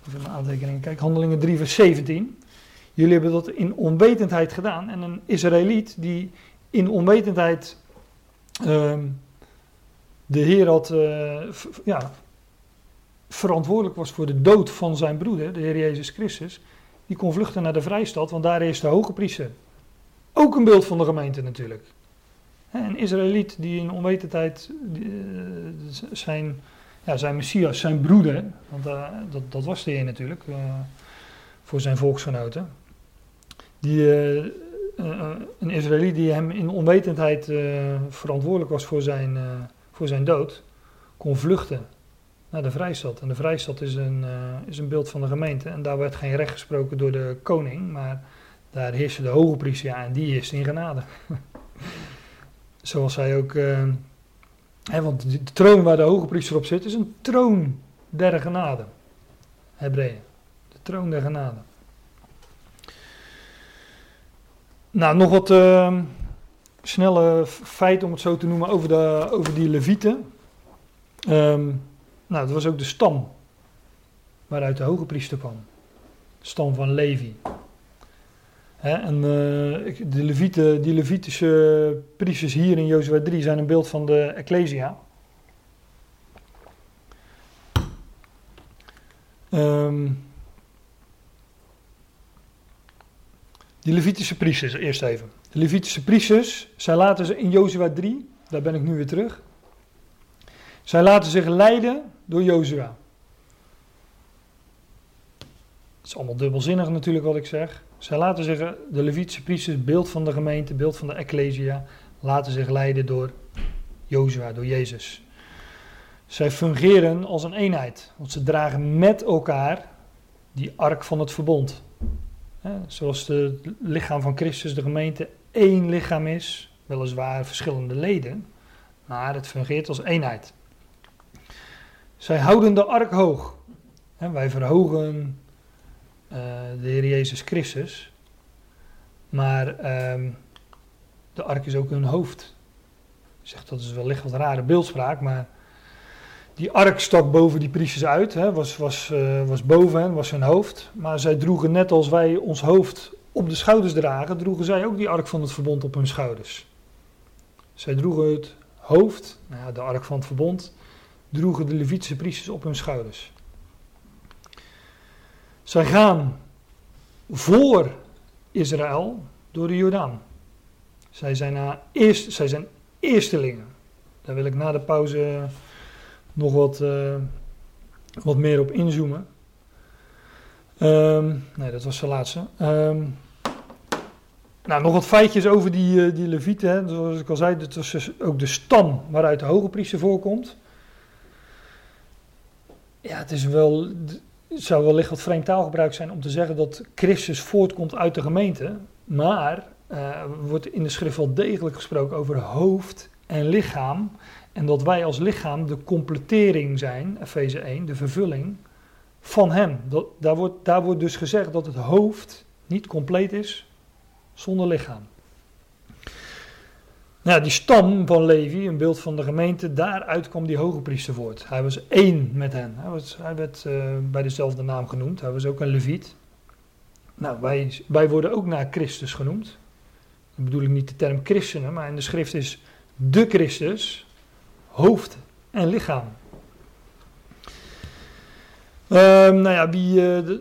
Speaker 1: even aantekening, kijk, Handelingen 3 vers 17. Jullie hebben dat in onwetendheid gedaan. En een Israëliet die in onwetendheid ehm, de Heer had, eh, ja, verantwoordelijk was voor de dood van zijn broeder, de Heer Jezus Christus, die kon vluchten naar de vrijstad, want daar is de hoge priester. Ook een beeld van de gemeente natuurlijk. Een Israëliet die in onwetendheid eh, zijn, ja, zijn Messias, zijn broeder, want eh, dat, dat was de Heer natuurlijk, eh, voor zijn volksgenoten. Die, een Israëliet die hem in onwetendheid verantwoordelijk was voor zijn, voor zijn dood, kon vluchten naar de vrijstad. En de vrijstad is een, is een beeld van de gemeente. En daar werd geen recht gesproken door de koning, maar daar heerste de hoge priester ja, en die heerste in genade. [LAUGHS] Zoals hij ook eh, Hè, want de, troon waar de hoge priester op zit is een troon der genade. Hebreeën. De troon der genade. Nou, nog wat uh, snelle feiten om het zo te noemen over, de, over die levieten. Um, nou, dat was ook de stam waaruit de hoge priester kwam. De stam van Levi. En uh, de die Levitische priesters hier in Jozua 3 zijn een beeld van de Ecclesia. Um, die Levitische priesters, eerst even. De Levitische priesters, zij laten ze in Jozua 3, daar ben ik nu weer terug. Zij laten zich leiden door Jozua. Het is allemaal dubbelzinnig natuurlijk wat ik zeg. Zij laten zich, de Levitische priesters, beeld van de gemeente, beeld van de Ecclesia, laten zich leiden door Jozua, door Jezus. Zij fungeren als een eenheid, want ze dragen met elkaar die ark van het verbond. zoals het lichaam van Christus, de gemeente, één lichaam is, weliswaar verschillende leden, maar het fungeert als eenheid. Zij houden de ark hoog. wij verhogen de Heer Jezus Christus, maar um, de ark is ook hun hoofd. Zeg dat is wellicht wat rare beeldspraak, maar die ark stak boven die priesters uit, hè, was, was, uh, was boven hen, was hun hoofd. Maar zij droegen net als wij ons hoofd op de schouders dragen, droegen zij ook die ark van het verbond op hun schouders. Zij droegen het hoofd, nou ja, de ark van het verbond, droegen de Levitische priesters op hun schouders. Zij gaan voor Israël door de Jordaan. Zij zijn, na eerst, zij zijn eerstelingen. Daar wil ik na de pauze nog wat, uh, wat meer op inzoomen. Um, nee, dat was de laatste. Um, nou, nog wat feitjes over die, uh, die levieten. Zoals ik al zei, dat was dus ook de stam waaruit de hoge priester voorkomt. Ja, het is wel, het zou wellicht wat vreemd taalgebruik zijn om te zeggen dat Christus voortkomt uit de gemeente. Maar uh, wordt in de schrift wel degelijk gesproken over hoofd en lichaam. En dat wij als lichaam de completering zijn, Efeze 1, de vervulling van hem. Dat, daar, wordt, daar wordt dus gezegd dat het hoofd niet compleet is zonder lichaam. Nou, die stam van Levi, een beeld van de gemeente, daaruit kwam die hoge priester voort. Hij was één met hen. Hij, hij werd uh, bij dezelfde naam genoemd. Hij was ook een leviet. Nou, wij, wij worden ook naar Christus genoemd. Dan bedoel ik niet de term christenen, maar in de schrift is de Christus hoofd en lichaam. Um, nou ja, wie, uh,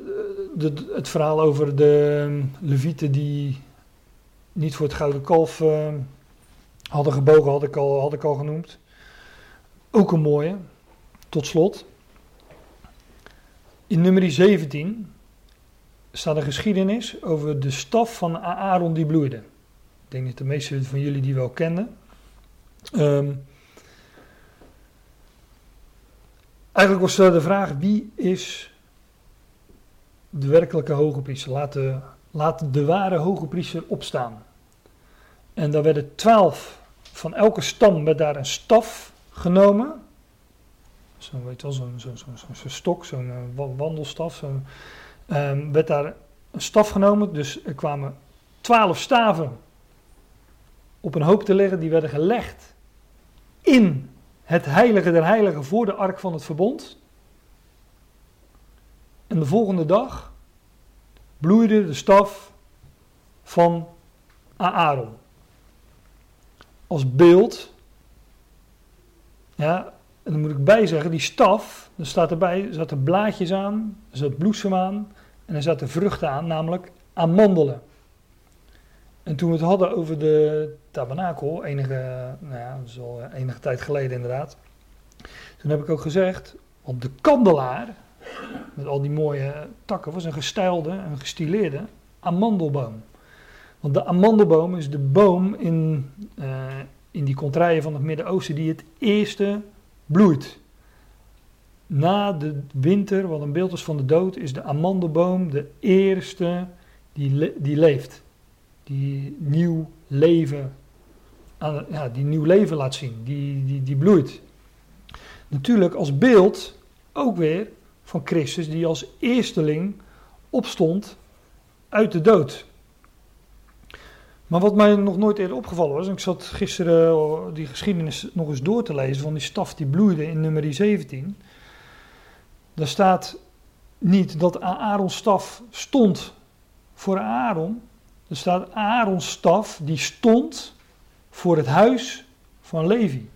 Speaker 1: de, het verhaal over de levieten die niet voor het gouden kalf... Hadden gebogen, had ik al, had ik al genoemd. Ook een mooie. Tot slot. In nummer 17 staat een geschiedenis over de staf van Aaron die bloeide. Ik denk dat de meeste van jullie die wel kennen. Um, eigenlijk was de vraag: wie is de werkelijke hoge priester? Laat de, laat de ware hoge priester opstaan. En daar werden twaalf, van elke stam werd daar een staf genomen. Zo'n weet wel, zo, zo, zo, stok, zo'n uh, wandelstaf. Um, werd daar een staf genomen, dus er kwamen twaalf staven op een hoop te leggen. Die werden gelegd in het heilige der heiligen voor de ark van het verbond. En de volgende dag bloeide de staf van Aaron als beeld. Ja, en dan moet ik bij zeggen, die staf, er staat erbij, er zaten blaadjes aan, er zat bloesem aan en er zaten vruchten aan, namelijk amandelen. En toen we het hadden over de tabernakel, enige, nou ja, al enige tijd geleden inderdaad, toen heb ik ook gezegd, want de kandelaar, met al die mooie takken, was een gestijlde, een gestileerde amandelboom. Want de amandelboom is de boom in, uh, in die contraien van het Midden-Oosten die het eerste bloeit. Na de winter, wat een beeld is van de dood, is de amandelboom de eerste die, die leeft. Die nieuw leven aan, ja, die nieuw leven laat zien, die, die, die bloeit. Natuurlijk als beeld ook weer van Christus die als eersteling opstond uit de dood. Maar wat mij nog nooit eerder opgevallen was, en ik zat gisteren oh, die geschiedenis nog eens door te lezen van die staf die bloeide in nummer 17. Daar staat niet dat Aarons staf stond voor Aaron. Er staat Aarons staf die stond voor het huis van Levi.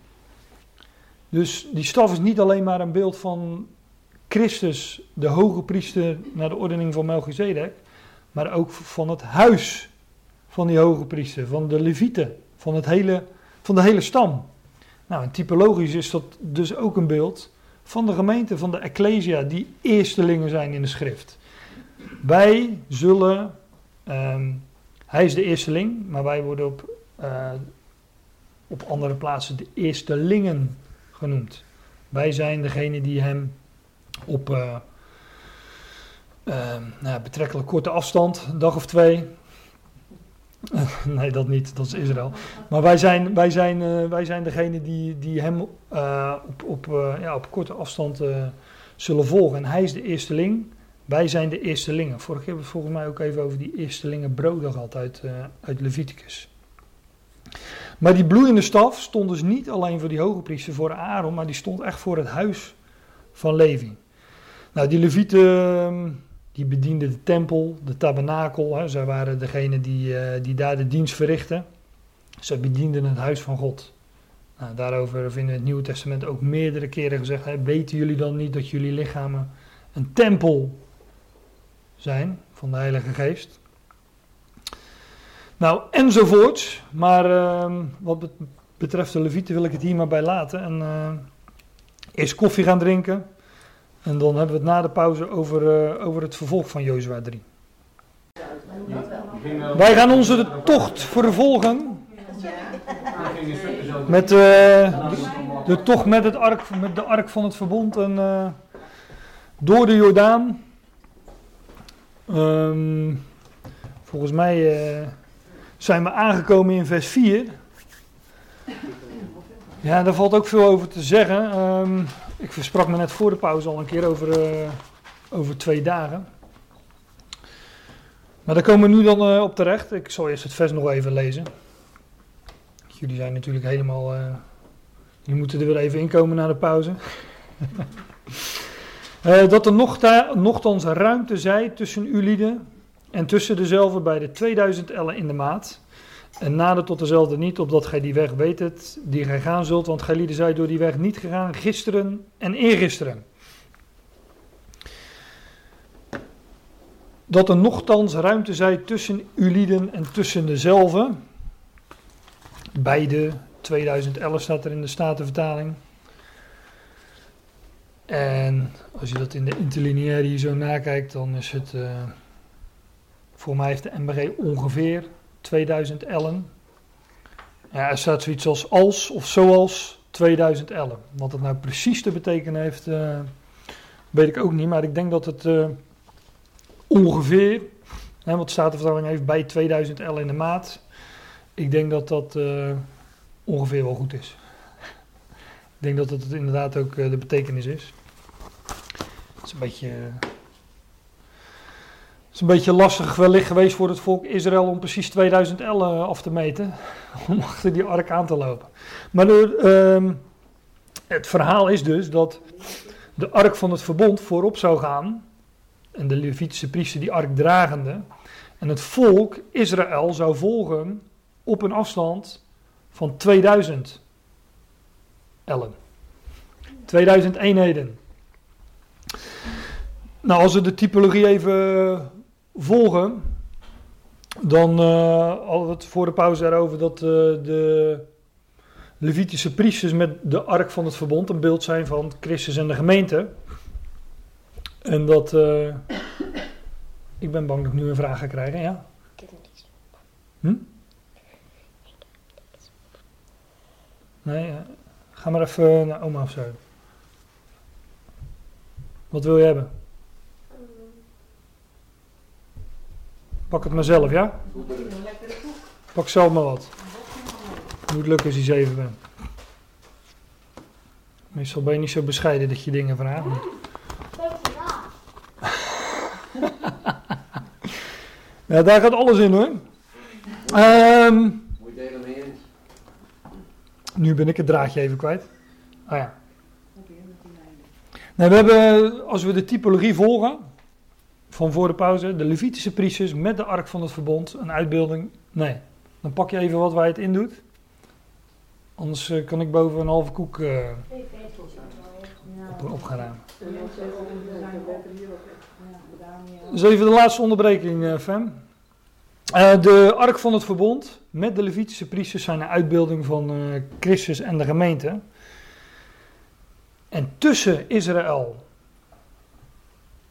Speaker 1: Dus die staf is niet alleen maar een beeld van Christus, de hoge priester, naar de ordening van Melchizedek, maar ook van het huis van die hoge priester, van de levieten, van, het hele, van de hele stam. Nou, en typologisch is dat dus ook een beeld van de gemeente, van de ecclesia, die eerstelingen zijn in de schrift. Wij zullen, ehm, hij is de eersteling, maar wij worden op, uh, op andere plaatsen de eerstelingen genoemd. Wij zijn degene die hem op uh, uh, nou, betrekkelijk korte afstand, een dag of twee. [LAUGHS] nee, dat niet, dat is Israël. Maar wij zijn, wij zijn, uh, wij zijn degene die, die hem op, op, ja, op korte afstand zullen volgen. En hij is de eersteling. Wij zijn de eerstelingen. Vorige keer hebben we het volgens mij ook even over die eerstelingen broden gehad uit, uit Leviticus. Maar die bloeiende staf stond dus niet alleen voor die hoge priester, voor Aaron, maar die stond echt voor het huis van Levi. Nou, die levieten, ehm, die bedienden de tempel, de tabernakel. Hè. Zij waren degene die, uh, die daar de dienst verrichten. Zij bedienden het huis van God. Nou, daarover vinden we in het Nieuwe Testament ook meerdere keren gezegd. Weten jullie dan niet dat jullie lichamen een tempel zijn van de Heilige Geest? Nou, enzovoorts. Maar uh, wat betreft de levieten wil ik het hier maar bij laten. En uh, eerst koffie gaan drinken. En dan hebben we het na de pauze over, uh, over het vervolg van Jozua 3. Wij gaan onze tocht vervolgen. Met uh, de, tocht met, het ark, met de ark van het verbond en uh, door de Jordaan. Um, volgens mij zijn we aangekomen in vers 4. Ja, daar valt ook veel over te zeggen. Um, ik sprak me net voor de pauze al een keer over, uh, over twee dagen. Maar daar komen we nu dan uh, op terecht. Ik zal eerst het vers nog even lezen. Jullie zijn natuurlijk helemaal. Uh, jullie moeten er weer even inkomen na de pauze. [LAUGHS] dat er nog ruimte zij tussen u lieden en tussen dezelfde bij de 2000 ellen in de maat. En nader tot dezelfde niet, opdat gij die weg weet die gij gaan zult, want gij lieden zijt door die weg niet gegaan, gisteren en eergisteren. Dat er nogthans ruimte zij tussen u lieden en tussen dezelfde. Beide, 2011 staat er in de Statenvertaling. En als je dat in de interlineaire hier zo nakijkt, dan is het... Uh, voor mij heeft de MBG ongeveer 2000 ellen. Ja, er staat zoiets als als of zoals 2000 ellen. Wat het nou precies te betekenen heeft, uh, weet ik ook niet. Maar ik denk dat het uh, ongeveer, hè, want de Statenvertaling heeft bij 2000 ellen in de maat. Ik denk dat dat uh, ongeveer wel goed is. ik denk dat het inderdaad ook de betekenis is. Het is een beetje het is een beetje lastig wellicht geweest voor het volk Israël om precies 2000 L af te meten. [LAUGHS] Om achter die ark aan te lopen. Maar uh, het verhaal is dus dat de ark van het verbond voorop zou gaan. En de Levitische priester die ark dragende. En het volk Israël zou volgen op een afstand van 2000 ellen. 2000 eenheden. Nou, als we de typologie even volgen, dan hadden we het voor de pauze erover dat uh, de Levitische priesters met de ark van het verbond een beeld zijn van Christus en de gemeente. En dat. Uh, ik ben bang dat ik nu een vraag ga krijgen, ja? Hm? Nee, ga maar even naar oma of zo. Wat wil je hebben? Pak het maar zelf, ja? Pak zelf maar wat. Moet lukken als je zeven bent. Meestal ben je niet zo bescheiden dat je dingen vraagt.
Speaker 2: Dankjewel. [LAUGHS]
Speaker 1: Ja, daar gaat alles in hoor. Ehm,
Speaker 3: Moet je delen mee eens?
Speaker 1: nu ben ik het draadje even kwijt. Ah ja. Nee, we hebben, als we de typologie volgen, van voor de pauze, de Levitische priesters met de ark van het verbond, een uitbeelding. Nee, dan pak je even wat je het in doet. Anders eh, kan ik boven een halve koek eh, op, op gaan ruimen. Dus even de laatste onderbreking, eh Fem. De ark van het verbond met de Levitische priesters zijn een uitbeelding van Christus en de gemeente. En tussen Israël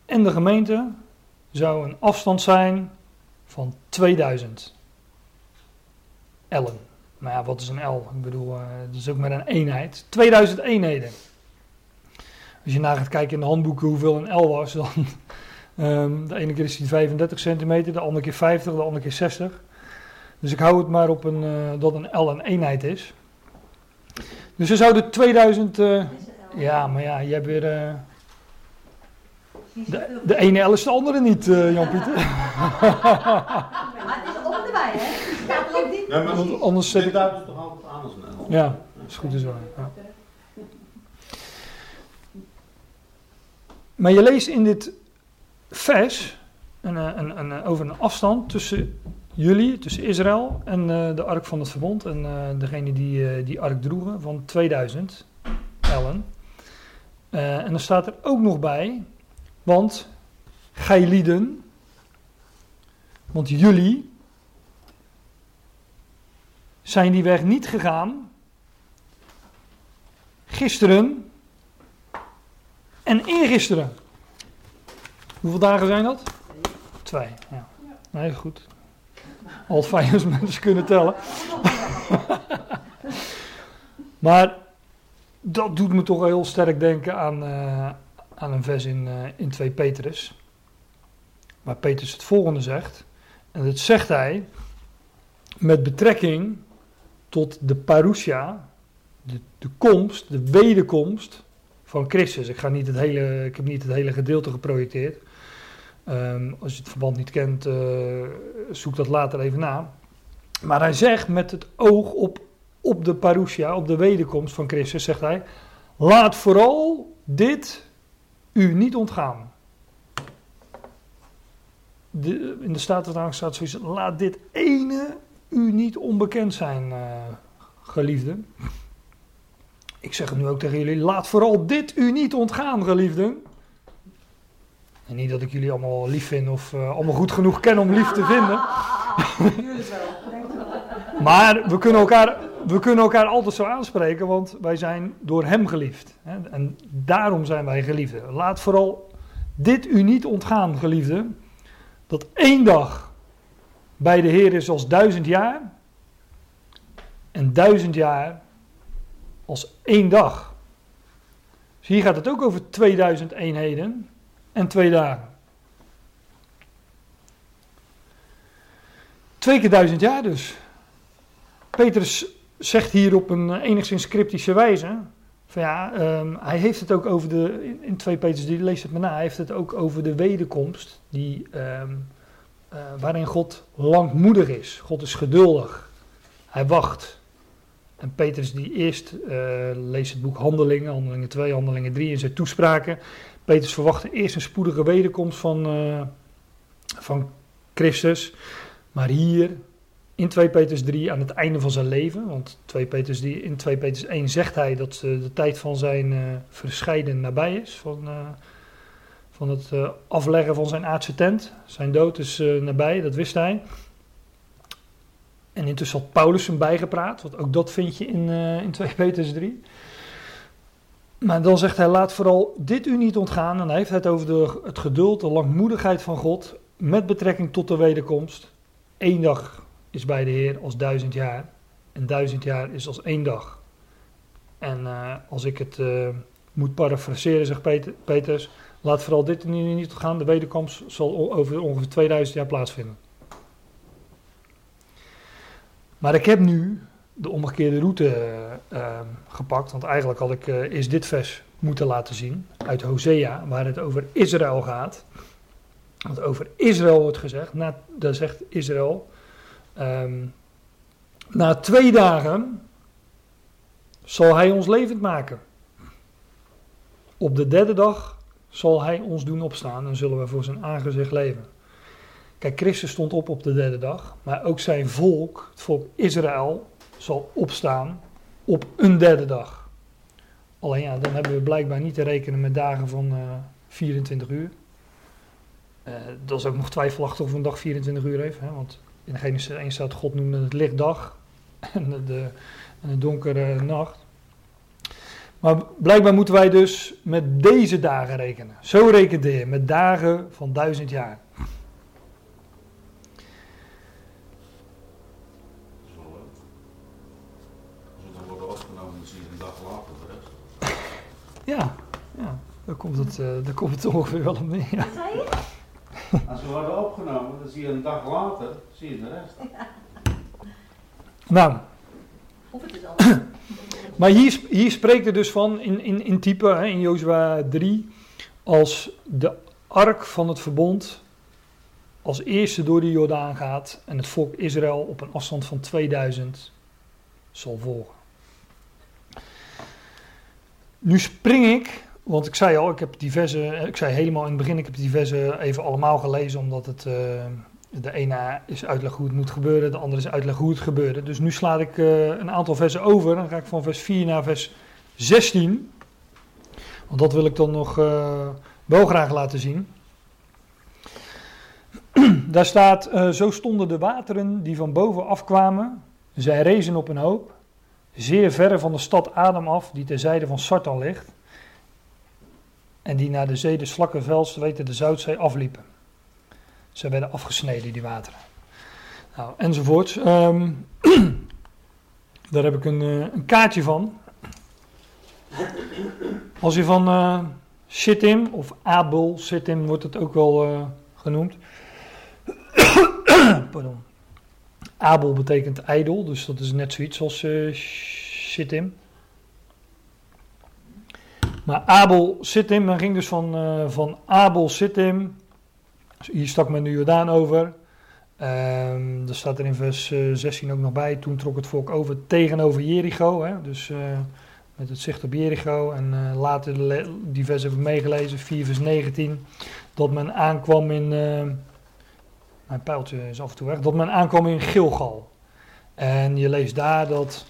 Speaker 1: en de gemeente zou een afstand zijn van 2000 ellen. Maar ja, wat is een L? Ik bedoel, eh, dat is ook maar een eenheid. 2000 eenheden. Als je na gaat kijken in de handboeken hoeveel een L was, dan [LAUGHS] Ehm, de ene keer is die 35 centimeter, de andere keer 50, de andere keer 60. Dus ik hou het maar op een, eh, dat een L een eenheid is. Dus er zouden 2000. eh, ja, maar ja, je hebt weer. Eh, de, de ene L is de andere niet, eh, Jan-Pieter.
Speaker 4: Maar het is om erbij, hè? Het staat er ook niet.
Speaker 5: Ja, maar
Speaker 1: Want anders zet
Speaker 5: dit
Speaker 1: ik.
Speaker 5: duidt het toch altijd aan als een L?
Speaker 1: Ja, is goed is waar. Ja. Maar je leest in dit vers een, eh, een, een, een- over een afstand tussen jullie, tussen Israël en eh, de ark van het verbond. En eh, degene die eh, die ark droegen van 2000 ellen. Eh, en dan staat er ook nog bij, want gij lieden, want jullie zijn die weg niet gegaan gisteren en eergisteren. Hoeveel dagen zijn dat? Twee, ja. Nee, goed. Al als mensen kunnen tellen. [LAUGHS] maar dat doet me toch heel sterk denken aan, eh, aan een vers in, eh, in 2 Petrus. Waar Petrus het volgende zegt. En dat zegt hij met betrekking tot de parousia, de, de komst, de wederkomst van Christus. Ik, ga niet het hele, ik heb niet het hele gedeelte geprojecteerd. Ehm, als je het verband niet kent, eh, zoek dat later even na. Maar hij zegt met het oog op, op de parousia, op de wederkomst van Christus, zegt hij: Laat vooral dit u niet ontgaan. De, in de Statenvertaling staat zoiets: Laat dit ene u niet onbekend zijn, eh geliefden. Ik zeg het nu ook tegen jullie: laat vooral dit u niet ontgaan, geliefden. En niet dat ik jullie allemaal lief vind of eh, allemaal goed genoeg ken om lief te vinden. Maar we kunnen, elkaar, we kunnen elkaar altijd zo aanspreken, want wij zijn door Hem geliefd. Hè? En daarom zijn wij geliefden. Laat vooral dit u niet ontgaan, geliefden. Dat één dag bij de Heer is als duizend jaar. En duizend jaar als één dag. Dus hier gaat het ook over 2000 eenheden en twee dagen. Twee keer duizend jaar dus. Petrus zegt hier op een eh, enigszins cryptische wijze. Van ja, ehm, hij heeft het ook over de. In, in 2 Petrus, die leest het maar na. Hij heeft het ook over de wederkomst. Die, ehm, eh, waarin God langmoedig is. God is geduldig. Hij wacht. En Petrus die eerst eh, leest het boek Handelingen, Handelingen 2, Handelingen 3 in zijn toespraken. Petrus verwachtte eerst een spoedige wederkomst van, van Christus. Maar hier in 2 Petrus 3 aan het einde van zijn leven, want 2 Petrus 3, in 2 Petrus 1 zegt hij dat eh, de tijd van zijn eh, verscheiden nabij is. Van, eh, van het afleggen van zijn aardse tent. Zijn dood is nabij, dat wist hij. En intussen had Paulus hem bijgepraat, want ook dat vind je in, in 2 Petrus 3. Maar dan zegt hij, laat vooral dit u niet ontgaan. En hij heeft het over de, het geduld, de langmoedigheid van God met betrekking tot de wederkomst. Eén dag is bij de Heer als duizend jaar. En duizend jaar is als één dag. En eh, als ik het eh, moet parafraseren, zegt Peter, Petrus, laat vooral dit niet ontgaan. De wederkomst zal over ongeveer 2000 jaar plaatsvinden. Maar ik heb nu de omgekeerde route eh, gepakt. Want eigenlijk had ik eerst dit vers moeten laten zien uit Hosea, waar het over Israël gaat. Want over Israël wordt gezegd, na, daar zegt Israël, ehm, na twee dagen zal hij ons levend maken. Op de derde dag zal hij ons doen opstaan en zullen we voor zijn aangezicht leven. Kijk, Christus stond op op de derde dag, maar ook zijn volk, het volk Israël, zal opstaan op een derde dag. Alleen ja, dan hebben we blijkbaar niet te rekenen met dagen van uh, 24 uur. Uh, dat is ook nog twijfelachtig of een dag 24 uur heeft, hè? want in Genesis 1 staat God noemde het lichtdag [LAUGHS] en de, de, en de donkere nacht. Maar blijkbaar moeten wij dus met deze dagen rekenen. Zo rekende je, met dagen van duizend jaar. Ja, ja. Daar komt het, uh, daar komt het ongeveer wel op neer. Ja. [LAUGHS]
Speaker 3: Als we worden opgenomen, dan zie je een dag later, zie je de rest.
Speaker 1: Nou.
Speaker 4: Of het is al. [CLEARS THROAT]
Speaker 1: Maar hier, hier spreekt er dus van in, in, in type, hè, in Jozua 3, als de ark van het verbond als eerste door de Jordaan gaat en het volk Israël op een afstand van 2000 zal volgen. Nu spring ik, want ik zei al, ik heb diverse, ik zei helemaal in het begin, ik heb diverse even allemaal gelezen, omdat het, uh, de ene is uitleg hoe het moet gebeuren, de andere is uitleg hoe het gebeurde. Dus nu sla ik uh, een aantal versen over, dan ga ik van vers 4 naar vers 16, want dat wil ik dan nog uh, wel graag laten zien. [CLEARS THROAT] Daar staat, zo stonden de wateren die van boven afkwamen, zij rezen op een hoop zeer verre van de stad Adam af, die ter zijde van Sartan ligt, en die naar de zee de Slakkenvels, weten de Zoutzee, afliepen. Ze werden afgesneden, die wateren. Nou, enzovoort. Um, [CLEARS THROAT] daar heb ik een, uh, een, kaartje van. Als je van uh, of Abel Sittim wordt het ook wel uh, genoemd. [CLEARS THROAT] Pardon. Abel betekent ijdel, dus dat is net zoiets als uh. Maar Abel Sittim, men ging dus van, uh, van Abel Sittim, hier stak men de Jordaan over. Um, staat er in vers uh, 16 ook nog bij, toen trok het volk over tegenover Jericho, hè, dus uh, met het zicht op Jericho. En uh, later, die vers heb ik meegelezen, 4 vers 19, dat men aankwam in mijn pijltje is af en toe weg, dat men aankwam in Gilgal. En je leest daar dat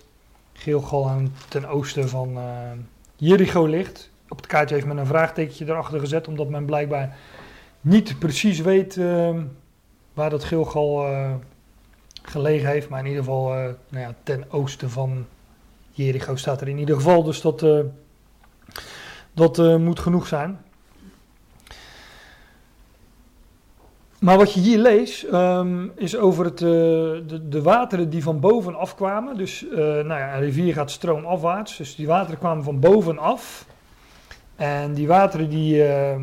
Speaker 1: Gilgal aan ten oosten van Jericho ligt. Op het kaartje heeft men een vraagtekentje erachter gezet, omdat men blijkbaar niet precies weet uh, waar dat Gilgal uh, gelegen heeft. Maar in ieder geval nou ja, ten oosten van Jericho staat er in ieder geval. Dus dat, dat moet genoeg zijn. Maar wat je hier leest um, is over het, uh, de, de, wateren die van bovenaf kwamen. Dus uh, nou ja, een rivier gaat stroomafwaarts. Dus die wateren kwamen van bovenaf. En die wateren die uh,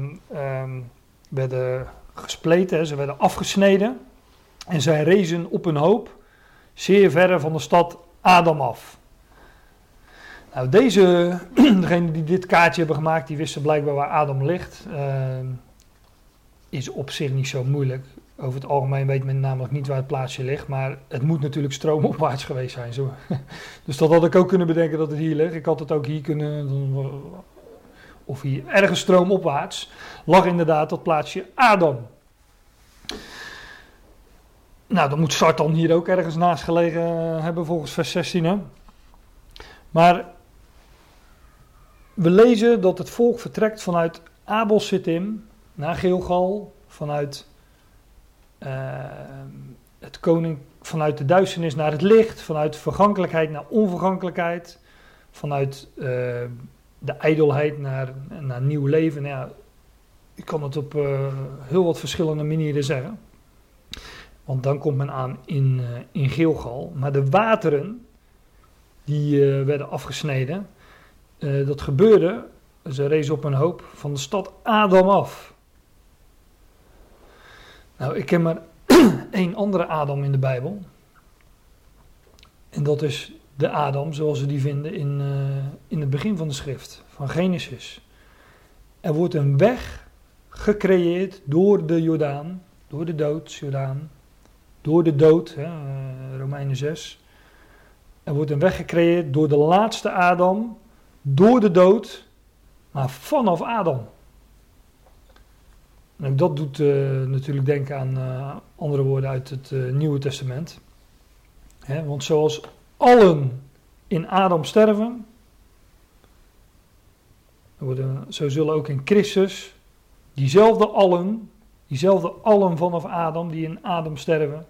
Speaker 1: werden gespleten, ze werden afgesneden. En zij rezen op een hoop, zeer verre van de stad Adam af. Nou, deze, [CLEARS THROAT] degene die dit kaartje hebben gemaakt, die wisten blijkbaar waar Adam ligt is op zich niet zo moeilijk. Over het algemeen weet men namelijk niet waar het plaatsje ligt, maar het moet natuurlijk stroomopwaarts geweest zijn. Zo. [LAUGHS] Dus dat had ik ook kunnen bedenken dat het hier ligt. Ik had het ook hier kunnen, of hier ergens stroomopwaarts, lag inderdaad dat plaatsje Adam. Nou, dan moet Sartan hier ook ergens naast gelegen hebben volgens vers 16. Hè? Maar we lezen dat het volk vertrekt vanuit Abel Sittim naar Gilgal, vanuit uh, het koning, vanuit de duisternis naar het licht, vanuit vergankelijkheid naar onvergankelijkheid, vanuit uh, de ijdelheid naar, naar nieuw leven. Nou ja, ik kan het op uh, heel wat verschillende manieren zeggen. Want dan komt men aan in, in Gilgal. Maar de wateren, die werden afgesneden, dat gebeurde, ze rezen op een hoop, van de stad Adam af. Nou, ik ken maar [CLEARS THROAT] één andere Adam in de Bijbel. En dat is de Adam zoals we die vinden in, eh, in het begin van de schrift, van Genesis. Er wordt een weg gecreëerd door de Jordaan, door de dood, Jordaan, door de dood, hè, eh, Romeinen 6. Er wordt een weg gecreëerd door de laatste Adam, door de dood, maar vanaf Adam. En dat doet eh, natuurlijk denken aan eh, andere woorden uit het eh, Nieuwe Testament. Hè, want zoals allen in Adam sterven, zo zullen ook in Christus diezelfde allen, diezelfde allen vanaf Adam die in Adam sterven,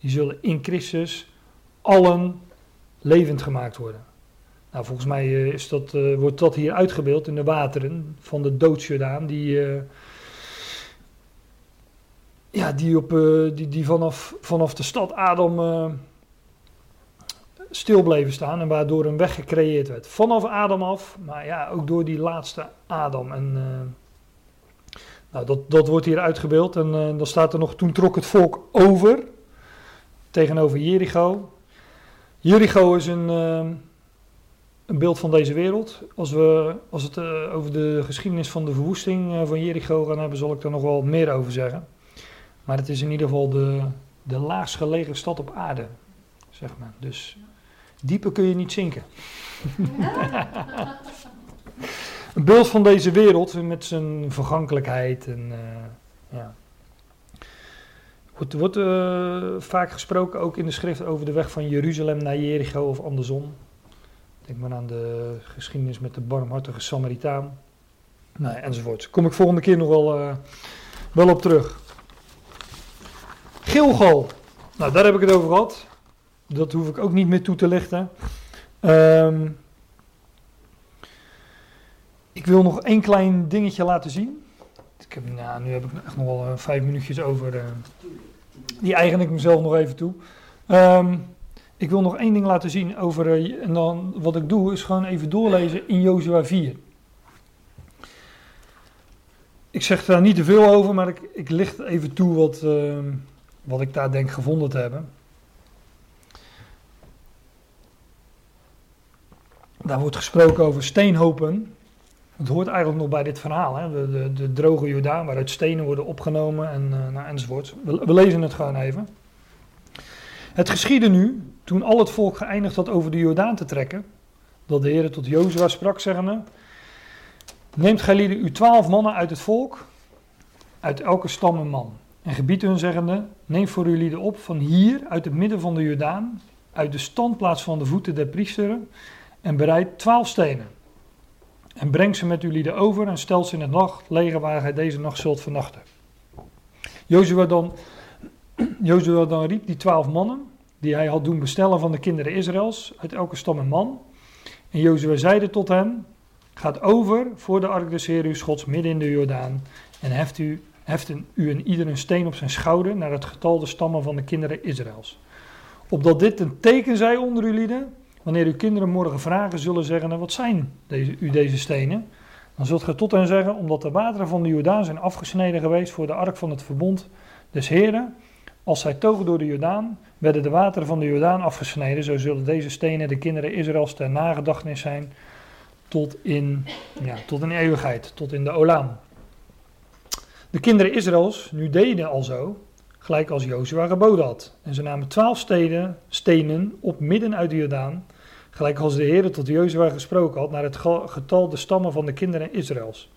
Speaker 1: die zullen in Christus allen levend gemaakt worden. Nou, volgens mij is dat, wordt dat hier uitgebeeld in de wateren van de doodsjordaan, die, ja, die, op, eh, die, die vanaf, vanaf de stad Adam eh, stil bleven staan en waardoor een weg gecreëerd werd. Vanaf Adam af, maar ja, ook door die laatste Adam. En eh, nou, dat, dat wordt hier uitgebeeld en dan staat er nog, toen trok het volk over tegenover Jericho. Jericho is een, een beeld van deze wereld. Als we als het over de geschiedenis van de verwoesting van Jericho gaan hebben, zal ik daar nog wel meer over zeggen. Maar het is in ieder geval de, de laagst gelegen stad op aarde, zeg maar. Dus dieper kun je niet zinken. [LAUGHS] een beeld van deze wereld met zijn vergankelijkheid en eh, ja. Er wordt eh, vaak gesproken, ook in de schrift, over de weg van Jeruzalem naar Jericho of andersom. Denk maar aan de geschiedenis met de barmhartige Samaritaan. Nou, enzovoort. Kom ik volgende keer nog wel, eh, wel op terug. Gilgal. Nou, daar heb ik het over gehad. Dat hoef ik ook niet meer toe te lichten. Ehm, ik wil nog één klein dingetje laten zien. Ik heb, nou, nu heb ik echt nog wel eh, vijf minuutjes over. eh, die eigen ik mezelf nog even toe. Ehm, ik wil nog één ding laten zien over. eh, en dan wat ik doe is gewoon even doorlezen in Jozua 4. Ik zeg daar niet te veel over, maar ik, ik licht even toe wat, ehm, wat ik daar denk gevonden te hebben. Daar wordt gesproken over steenhopen. Het hoort eigenlijk nog bij dit verhaal, hè? De, de, de droge Jordaan, waaruit stenen worden opgenomen en, eh, nou, enzovoort. We, we lezen het gewoon even. Het geschiedde nu, toen al het volk geëindigd had over de Jordaan te trekken, dat de Heer tot Jozua sprak, zeggende, neemt gij uw twaalf mannen uit het volk, uit elke stam een man, en gebied hun zeggende, neem voor uw lieden op van hier, uit het midden van de Jordaan, uit de standplaats van de voeten der priesteren, en bereid twaalf stenen. En breng ze met uw lieden over en stel ze in het nachtleger waar gij deze nacht zult vernachten. Jozua dan, [CLEARS THROAT] Jozua dan riep die twaalf mannen, die hij had doen bestellen van de kinderen Israëls, uit elke stam een man. En Jozua zeide tot hen, gaat over voor de ark des Heer uw Gods midden in de Jordaan en heft u, heften u en ieder een steen op zijn schouder naar het getal de stammen van de kinderen Israëls. Opdat dit een teken zij onder uw lieden, Wanneer uw kinderen morgen vragen zullen zeggen, wat zijn deze, u deze stenen? Dan zult gij tot hen zeggen, omdat de wateren van de Jordaan zijn afgesneden geweest voor de ark van het verbond des Heren. Als zij togen door de Jordaan, werden de wateren van de Jordaan afgesneden. Zo zullen deze stenen de kinderen Israëls ter nagedachtenis zijn tot in, ja, tot in eeuwigheid, tot in de Olaam. De kinderen Israëls nu deden al zo, gelijk als Jozua geboden had. En ze namen twaalf steden, stenen op midden uit de Jordaan, gelijk als de Heer tot Jozua gesproken had, naar het getal de stammen van de kinderen Israëls.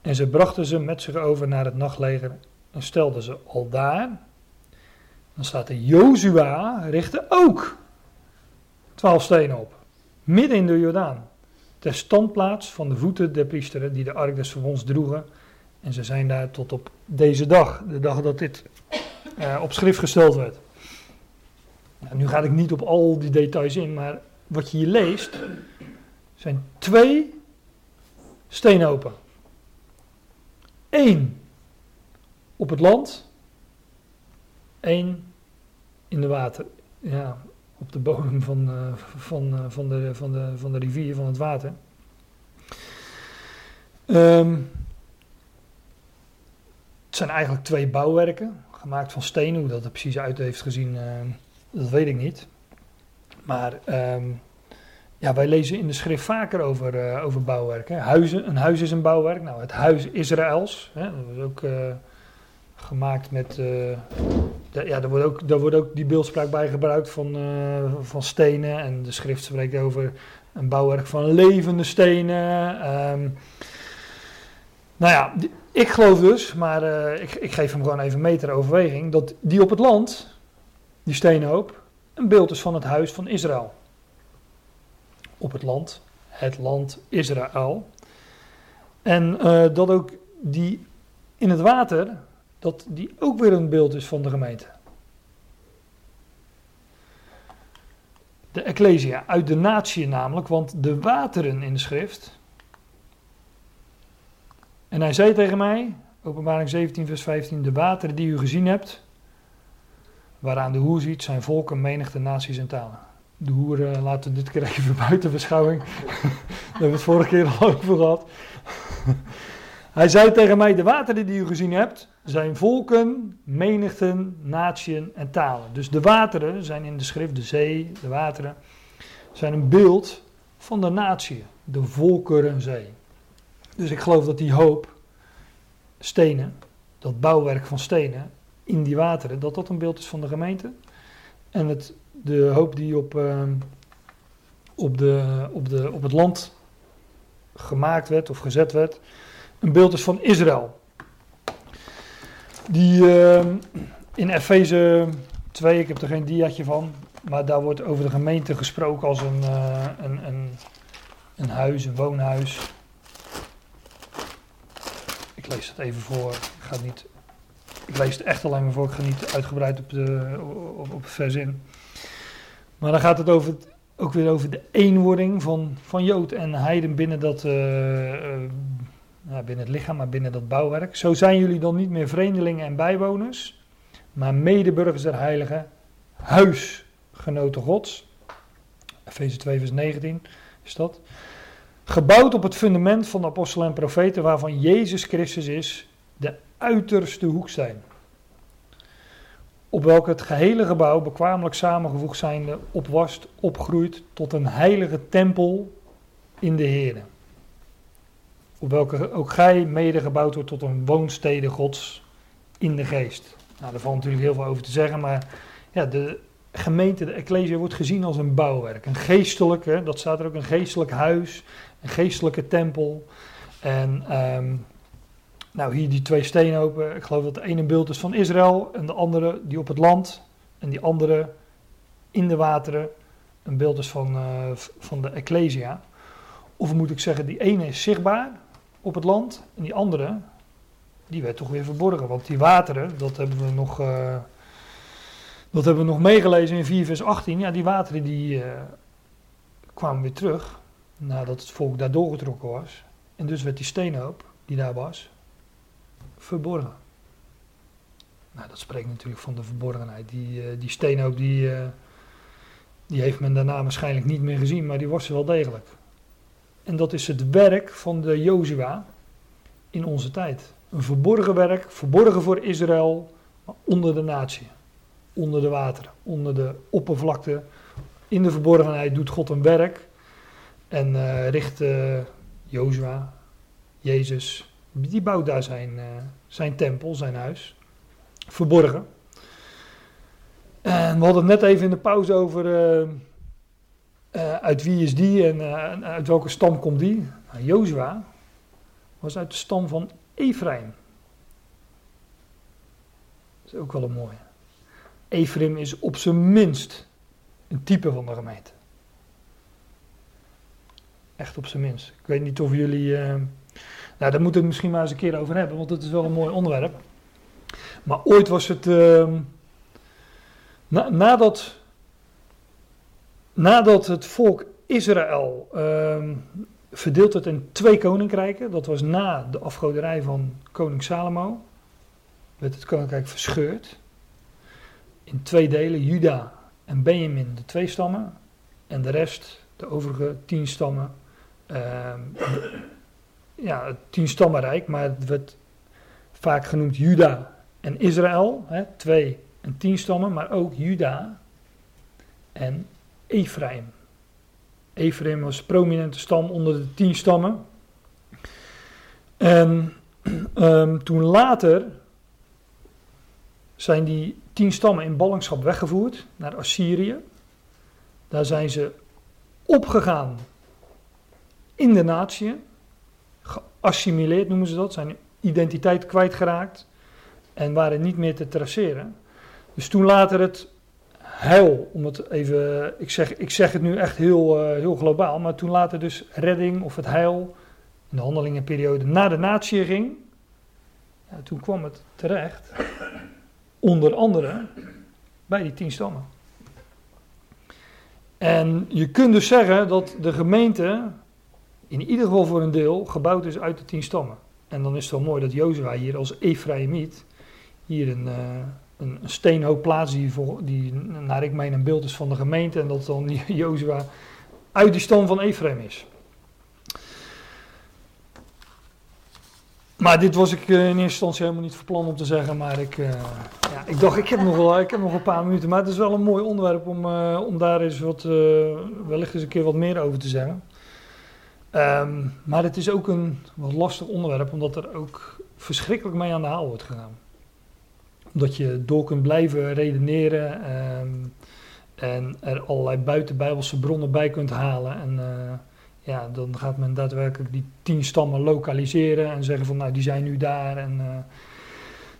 Speaker 1: En ze brachten ze met zich over naar het nachtleger en stelden ze al daar. Dan staat er Jozua richtte ook twaalf stenen op, midden in de Jordaan, ter standplaats van de voeten der priesteren die de ark des verbonds droegen. En ze zijn daar tot op deze dag, de dag dat dit uh, op schrift gesteld werd. Nou, nu ga ik niet op al die details in, maar wat je hier leest zijn twee steenhopen. Eén op het land, één in de water. Ja, op de bodem van, uh, van, uh, van, de, van, de, van de rivier, van het water. Um, het zijn eigenlijk twee bouwwerken gemaakt van stenen. Hoe dat er precies uit heeft gezien, uh, dat weet ik niet. Maar ehm, ja, wij lezen in de schrift vaker over, eh, over bouwwerk. Hè. Huizen, een huis is een bouwwerk. Nou, het huis Israëls, hè, dat was ook eh, gemaakt met... eh, ja, daar wordt, ook, daar wordt ook die beeldspraak bij gebruikt van, eh, van stenen. En de schrift spreekt over een bouwwerk van levende stenen. Ehm, nou ja, ik geloof dus, maar eh, ik, ik geef hem gewoon even mee overweging, dat die op het land, die steenhoop, een beeld is van het huis van Israël. Op het land, het land Israël. En eh, dat ook die in het water, dat die ook weer een beeld is van de gemeente. De Ecclesia, uit de natie namelijk, want de wateren in de schrift. En hij zei tegen mij, openbaring 17 vers 15, de wateren die u gezien hebt, waaraan de hoer ziet, zijn volken, menigte, naties en talen. De hoer eh, laten we dit keer even [LAUGHS] buiten beschouwing. [LAUGHS] Daar hebben we het vorige keer al over gehad. [LAUGHS] hij zei tegen mij, de wateren die u gezien hebt, zijn volken, menigten, natieën en talen. Dus de wateren zijn in de schrift, de zee, de wateren, zijn een beeld van de natie, de volkerenzee. Dus ik geloof dat die hoop stenen, dat bouwwerk van stenen in die wateren, dat dat een beeld is van de gemeente. En het, de hoop die op, ehm, op, de, op, de, op het land gemaakt werd of gezet werd, een beeld is van Israël. Die ehm, in Efeze 2, ik heb er geen diaatje van, maar daar wordt over de gemeente gesproken als een, eh, een, een, een huis, een woonhuis. Ik lees het even voor. Ik, ga niet, ik lees het echt alleen maar voor. Ik ga niet uitgebreid op, de, op, op het vers in. Maar dan gaat het over, ook weer over de eenwording van, van Jood en Heiden binnen, dat, eh, eh, binnen het lichaam, maar binnen dat bouwwerk. Zo zijn jullie dan niet meer vreemdelingen en bijwoners, maar medeburgers der heiligen, huisgenoten gods. Efeze 2 vers 19 is dat. Gebouwd op het fundament van de apostelen en profeten, waarvan Jezus Christus is de uiterste hoeksteen. Op welke het gehele gebouw bekwamelijk samengevoegd zijnde opwast, opgroeit tot een heilige tempel in de Heer. Op welke ook gij mede gebouwd wordt tot een woonstede Gods in de geest. Nou, daar valt natuurlijk heel veel over te zeggen, maar ja, de gemeente, de Ecclesia, wordt gezien als een bouwwerk. Een geestelijk, dat staat er ook, een geestelijk huis een geestelijke tempel. En ehm, nou, hier die twee steenhopen. Ik geloof dat de ene beeld is van Israël en de andere die op het land. En die andere in de wateren. Een beeld is van, eh, van de Ecclesia. Of moet ik zeggen, die ene is zichtbaar op het land. En die andere, die werd toch weer verborgen. Want die wateren, dat hebben we nog, eh, dat hebben we nog meegelezen in 4 vers 18. Ja, die wateren die eh, kwamen weer terug nadat het volk daar doorgetrokken was. En dus werd die steenhoop die daar was, verborgen. Nou, dat spreekt natuurlijk van de verborgenheid. Die, eh, die steenhoop die, eh, die heeft men daarna waarschijnlijk niet meer gezien, maar die was er wel degelijk. En dat is het werk van de Jozua in onze tijd. Een verborgen werk, verborgen voor Israël, maar onder de natie. Onder de wateren, onder de oppervlakte. In de verborgenheid doet God een werk en eh, richt eh Jozua, Jezus, die bouwt daar zijn, eh, zijn tempel, zijn huis. Verborgen. En we hadden het net even in de pauze over uit wie is die en en uit welke stam komt die. Nou, Jozua was uit de stam van Ephraim. Dat is ook wel een mooie. Ephraim is op zijn minst een type van de gemeente. Echt op zijn minst. Ik weet niet of jullie. eh, nou, daar moeten we misschien maar eens een keer over hebben, want het is wel een mooi onderwerp. Maar ooit was het. ehm, na, nadat, nadat het volk Israël ehm, verdeeld werd in twee koninkrijken, dat was na de afgoderij van koning Salomo, werd het koninkrijk verscheurd. In twee delen, Juda en Benjamin, de twee stammen. En de rest, de overige tien stammen, ja, het tien stammenrijk, maar het werd vaak genoemd Juda en Israël, hè, twee en tien stammen, maar ook Juda en Ephraim. Ephraim was prominente stam onder de tien stammen. En [CLEARS THROAT] ehm, toen later zijn die tien stammen in ballingschap weggevoerd naar Assyrië. Daar zijn ze opgegaan in de natie, geassimileerd noemen ze dat, zijn identiteit kwijtgeraakt en waren niet meer te traceren. Dus toen later het heil, om het even, ik zeg, ik zeg het nu echt heel, uh, heel globaal, maar toen later dus redding of het heil in de handelingenperiode naar de natie ging, toen kwam het terecht, onder andere bij die tien stammen. En je kunt dus zeggen dat de gemeente, in ieder geval voor een deel, gebouwd is uit de tien stammen. En dan is het wel mooi dat Jozua hier als Ephraimiet hier een, uh, een, steenhoop plaats die, voor, die, naar ik meen, een beeld is van de gemeente. En dat dan [LAUGHS] Jozua uit die stam van Ephraim is. Maar dit was ik eh, in eerste instantie helemaal niet van plan om te zeggen. Maar ik, uh, ja, ik dacht, ik heb, nog wel, ik heb nog een paar minuten. Maar het is wel een mooi onderwerp om, om daar eens wat, wellicht eens een keer wat meer over te zeggen. Um, maar het is ook een wat lastig onderwerp, omdat er ook verschrikkelijk mee aan de haal wordt gegaan. Omdat je door kunt blijven redeneren um, en er allerlei buitenbijbelse bronnen bij kunt halen. En ja, dan gaat men daadwerkelijk die tien stammen lokaliseren en zeggen van nou die zijn nu daar. En uh,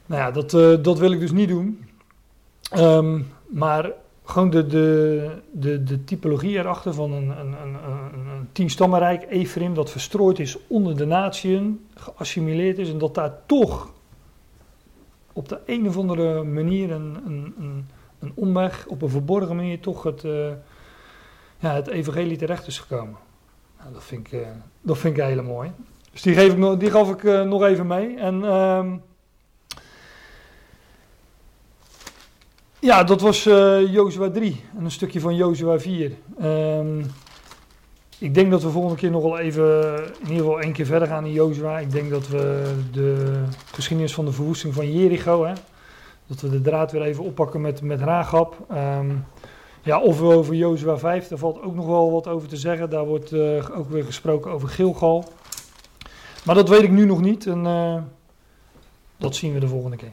Speaker 1: nou ja, dat, uh, dat wil ik dus niet doen. Um, maar gewoon de, de, de, de typologie erachter van een, een, een, een Ephraim, dat verstrooid is onder de natieën, geassimileerd is en dat daar toch op de een of andere manier een, een, een, een omweg, op een verborgen manier toch het, uh, ja, het evangelie terecht is gekomen. Nou, dat, vind ik, uh, dat vind ik hele mooi. Dus die, geef ik die gaf ik uh, nog even mee. En ja, dat was uh, Jozua 3 en een stukje van Jozua 4. Um, ik denk dat we volgende keer nog wel even, in ieder geval één keer verder gaan in Jozua. Ik denk dat we de geschiedenis van de verwoesting van Jericho, hè, dat we de draad weer even oppakken met, met. Um, ja, of over Jozua 5, daar valt ook nog wel wat over te zeggen. Daar wordt uh, ook weer gesproken over Gilgal. Maar dat weet ik nu nog niet en dat zien we de volgende keer.